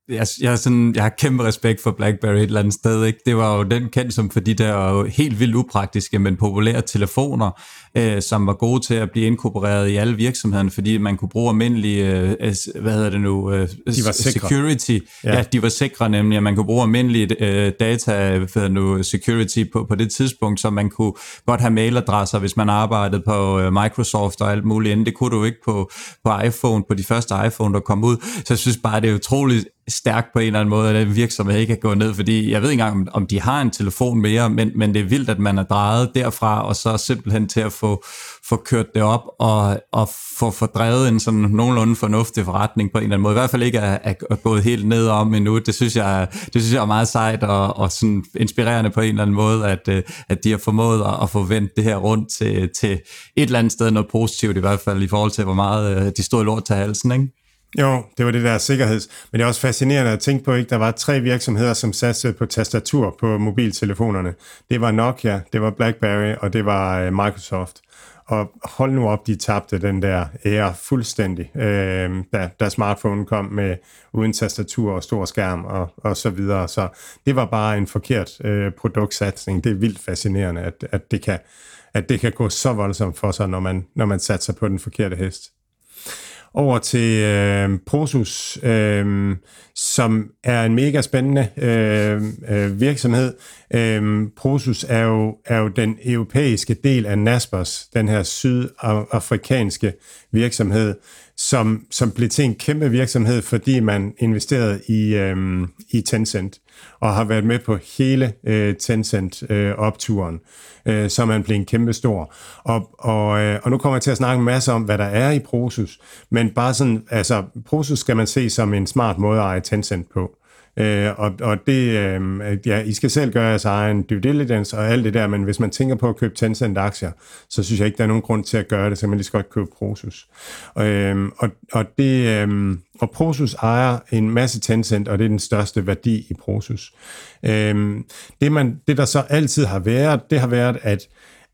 jeg, jeg, sådan, jeg har kæmpe respekt for BlackBerry et eller andet sted. Ikke? Det var jo den kendt som for de der helt vildt upraktiske, men populære telefoner, øh, som var gode til at blive inkorporeret i alle virksomhederne, fordi man kunne bruge almindelige, øh, hvad hedder det nu, øh, de var security. Ja. ja, de var sikre nemlig, at man kunne bruge almindelige øh, data, hvad hedder nu, security på, på det tidspunkt, så man kunne godt have mailadresser, hvis man arbejdede på øh, Microsoft og alt muligt andet. Det kunne du ikke på, på iPhone, på de første iPhone, der kom ud. Så jeg synes bare, det er utroligt stærkt på en eller anden måde, at den virksomhed ikke er gået ned, fordi jeg ved ikke engang, om de har en telefon mere, men, men det er vildt, at man er drejet derfra, og så simpelthen til at få, få kørt det op, og, og få fordrevet en sådan nogenlunde fornuftig forretning på en eller anden måde. I hvert fald ikke er, er gået helt ned om endnu. Det synes jeg, det synes jeg er meget sejt og, og sådan inspirerende på en eller anden måde, at, øh, at de har formået at, at få vendt det her rundt til, til et eller andet sted noget positivt, i hvert fald i forhold til, hvor meget øh, de stod lort til halsen, ikke? Jo, det var det der sikkerheds. Men det er også fascinerende at tænke på, ikke? Der var tre virksomheder, som satte på tastatur på mobiltelefonerne. Det var Nokia, det var BlackBerry, og det var øh, Microsoft. Og hold nu op, de tabte den der ære fuldstændig, øh, da, da smartphone kom med uden tastatur og stor skærm og, og så videre. Så det var bare en forkert øh, produktsatsning. Det er vildt fascinerende, at, at, det kan, at det kan gå så voldsomt for sig, når man, når man satser på den forkerte hest over til øh, Prosus, øh, som er en mega spændende øh, øh, virksomhed. Øh, Prosus er jo, er jo den europæiske del af Naspers, den her sydafrikanske virksomhed, som, som blev til en kæmpe virksomhed, fordi man investerede i, øh, i Tencent og har været med på hele øh, Tencent-opturen, øh, øh, som er blev en kæmpe stor. Og, og, øh, og nu kommer jeg til at snakke en masse om, hvad der er i Prosus, men bare sådan, altså Prosus skal man se som en smart måde at eje Tencent på. Øh, og, og det, øh, ja, I skal selv gøre jeres egen due diligence og alt det der, men hvis man tænker på at købe Tencent-aktier, så synes jeg ikke, der er nogen grund til at gøre det, så man lige så godt købe Prosus. Øh, og, og, det, øh, og Prosus ejer en masse Tencent, og det er den største værdi i Prosus. Øh, det, man, det, der så altid har været, det har været, at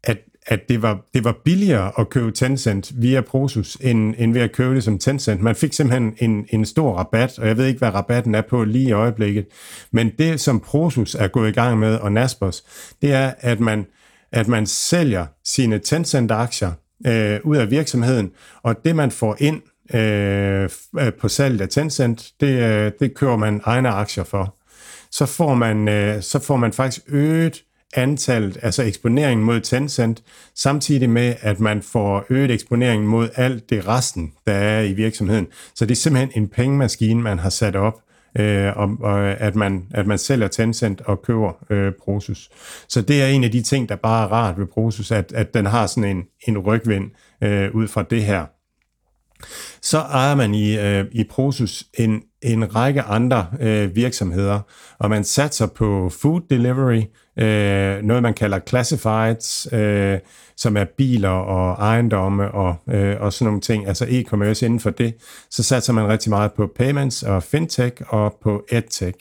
at at det var, det var billigere at købe Tencent via Prosus, end, end ved at købe det som Tencent. Man fik simpelthen en, en stor rabat, og jeg ved ikke, hvad rabatten er på lige i øjeblikket. Men det, som Prosus er gået i gang med, og Naspers, det er, at man, at man sælger sine Tencent-aktier øh, ud af virksomheden, og det, man får ind øh, på salget af Tencent, det, øh, det kører man egne aktier for. Så får man, øh, så får man faktisk øget antallet, altså eksponeringen mod Tencent, samtidig med, at man får øget eksponeringen mod alt det resten, der er i virksomheden. Så det er simpelthen en pengemaskine, man har sat op, øh, og, og at, man, at man sælger Tencent og køber øh, Prosus. Så det er en af de ting, der bare er rart ved Prosus, at, at den har sådan en, en rygvind øh, ud fra det her. Så ejer man i, øh, i Prosus en, en række andre øh, virksomheder, og man satser på food delivery, øh, noget man kalder classifieds, øh, som er biler og ejendomme og, øh, og sådan nogle ting, altså e-commerce inden for det. Så satser man rigtig meget på payments og fintech og på edtech.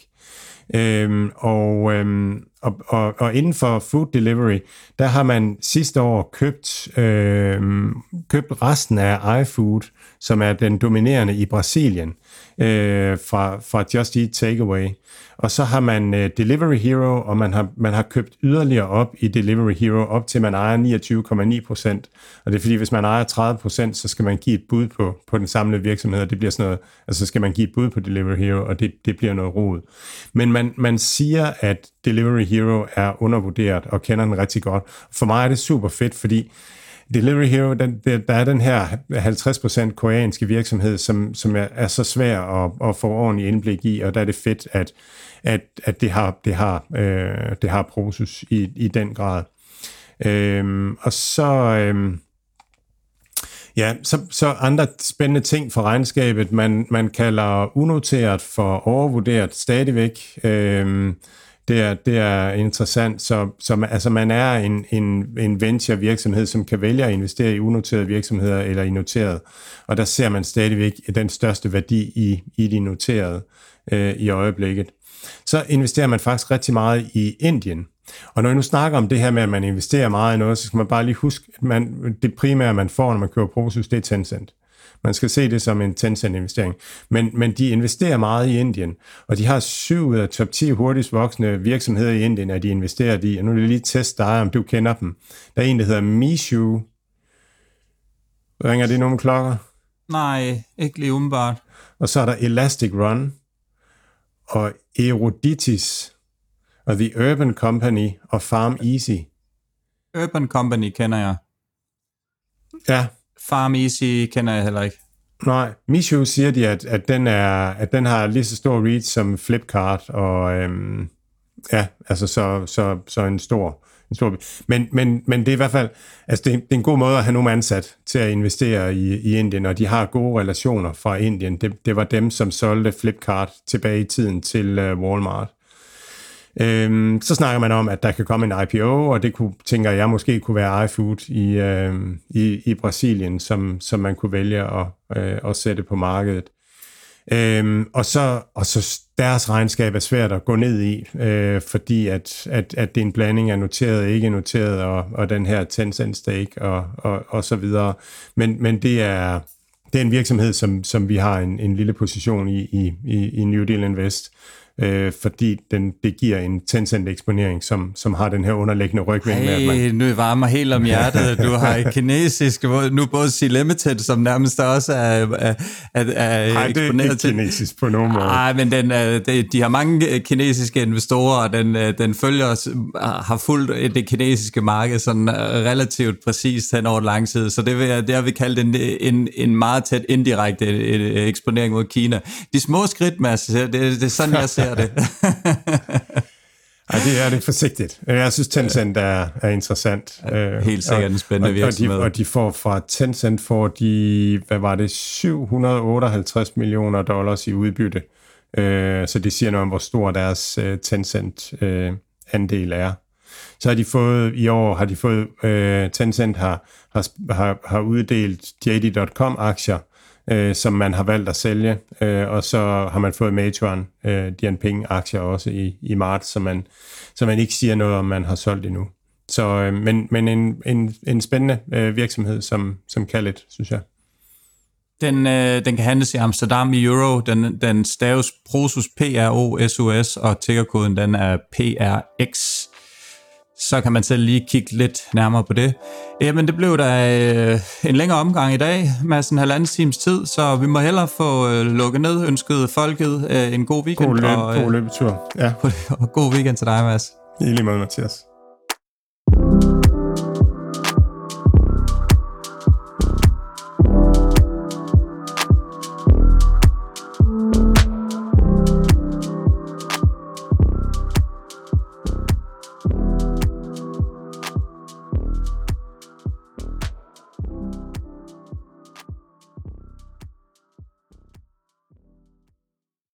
Øhm, og, øhm, og, og, og inden for food delivery, der har man sidste år købt, øhm, købt resten af iFood, som er den dominerende i Brasilien, øh, fra, fra Just Eat Takeaway. Og så har man øh, Delivery Hero, og man har, man har købt yderligere op i Delivery Hero, op til man ejer 29,9 procent. Og det er fordi, hvis man ejer 30 procent, så skal man give et bud på, på den samlede virksomhed, og det bliver sådan noget, altså så skal man give et bud på Delivery Hero, og det, det bliver noget rod. Men man, man siger, at Delivery Hero er undervurderet, og kender den rigtig godt. For mig er det super fedt, fordi Delivery Hero, den, der er den her 50% koreanske virksomhed, som, som er, er så svær at, at få ordentlig indblik i, og der er det fedt, at, at, at det har, det har, øh, det har Prosus i, i den grad. Øhm, og så... Øhm, Ja, så, så andre spændende ting for regnskabet, man, man kalder unoteret for overvurderet stadigvæk. Øhm, det er, det er interessant. Så, så altså man er en, en, en venture virksomhed, som kan vælge at investere i unoterede virksomheder eller i noterede. Og der ser man stadigvæk den største værdi i, i de noterede øh, i øjeblikket. Så investerer man faktisk rigtig meget i Indien. Og når vi nu snakker om det her med, at man investerer meget i noget, så skal man bare lige huske, at man, det primære, man får, når man køber Prosus, det er Tencent. Man skal se det som en Tencent-investering. Men, men de investerer meget i Indien, og de har syv ud af top 10 hurtigst voksende virksomheder i Indien, at de investerer i. Og nu vil jeg lige teste dig, om du kender dem. Der er en, der hedder Mishu. Ringer det nogle klokker? Nej, ikke lige umiddelbart. Og så er der Elastic Run, og Eruditis, og The Urban Company, og Farm Easy. Urban Company kender jeg. Ja, Farm Easy kender jeg heller ikke. Nej, Mishu siger de, at, at, den er, at den har lige så stor reach som Flipkart, og øhm, ja, altså så, så, så en stor, en stor men, men, men det er i hvert fald, altså det, er, det er en god måde at have nogen ansat til at investere i, i Indien, og de har gode relationer fra Indien. Det, det var dem, som solgte Flipkart tilbage i tiden til uh, Walmart. Øhm, så snakker man om, at der kan komme en IPO, og det kunne, tænker jeg måske kunne være iFood i, øhm, i, i Brasilien, som, som man kunne vælge at, øh, at sætte på markedet. Øhm, og, så, og så deres regnskab er svært at gå ned i, øh, fordi at, at, at det er en blanding af noteret og ikke noteret, og, og den her Tencent stake og, og, og så videre. Men, men det er det er en virksomhed, som, som vi har en, en lille position i, i, i New Deal Invest, øh, fordi den, det giver en Tencent-eksponering, som, som har den her underliggende rygvind. Hey, med, at man, nu varmer helt om hjertet. Du har et kinesisk, nu både C Limited, som nærmest også er, er, er, er Nej, det er eksponeret ikke til. kinesisk på nogen måde. Nej, men den, øh, de, de har mange kinesiske investorer, og den, øh, den følger os, har fulgt det kinesiske marked sådan øh, relativt præcist hen over lang tid. Så det vil jeg, det har vi kaldt en, en, en meget tæt indirekte øh, eksponering mod Kina. De små skridt, Mads, det, det er sådan, jeg ser det. Ej, det er det forsigtigt. Jeg synes, Tencent er, er interessant. Øh, helt sikkert en spændende og, virksomhed. Og de, og de får fra Tencent, får de, hvad var det, 758 millioner dollars i udbytte. Øh, så det siger noget om, hvor stor deres øh, Tencent-andel er. Så har de fået, i år har de fået, øh, Tencent har, har, har, har uddelt JD.com-aktier, øh, som man har valgt at sælge, øh, og så har man fået Meituan, øh, Dianping-aktier også i, i marts, så man, så man ikke siger noget om, man har solgt endnu. Så, øh, men men en, en, en spændende øh, virksomhed, som, som kan lidt, synes jeg. Den, øh, den kan handles i Amsterdam i euro. Den, den staves Prosus P-R-O-S-U-S, og tickerkoden den er PRX. Så kan man selv lige kigge lidt nærmere på det. Jamen, det blev da øh, en længere omgang i dag, med en halvanden times tid, så vi må hellere få øh, lukket ned, ønsket folket øh, en god weekend. God, løb, og, øh, god løbetur. Ja, og god weekend til dig, Mads. i lige måde, Mathias.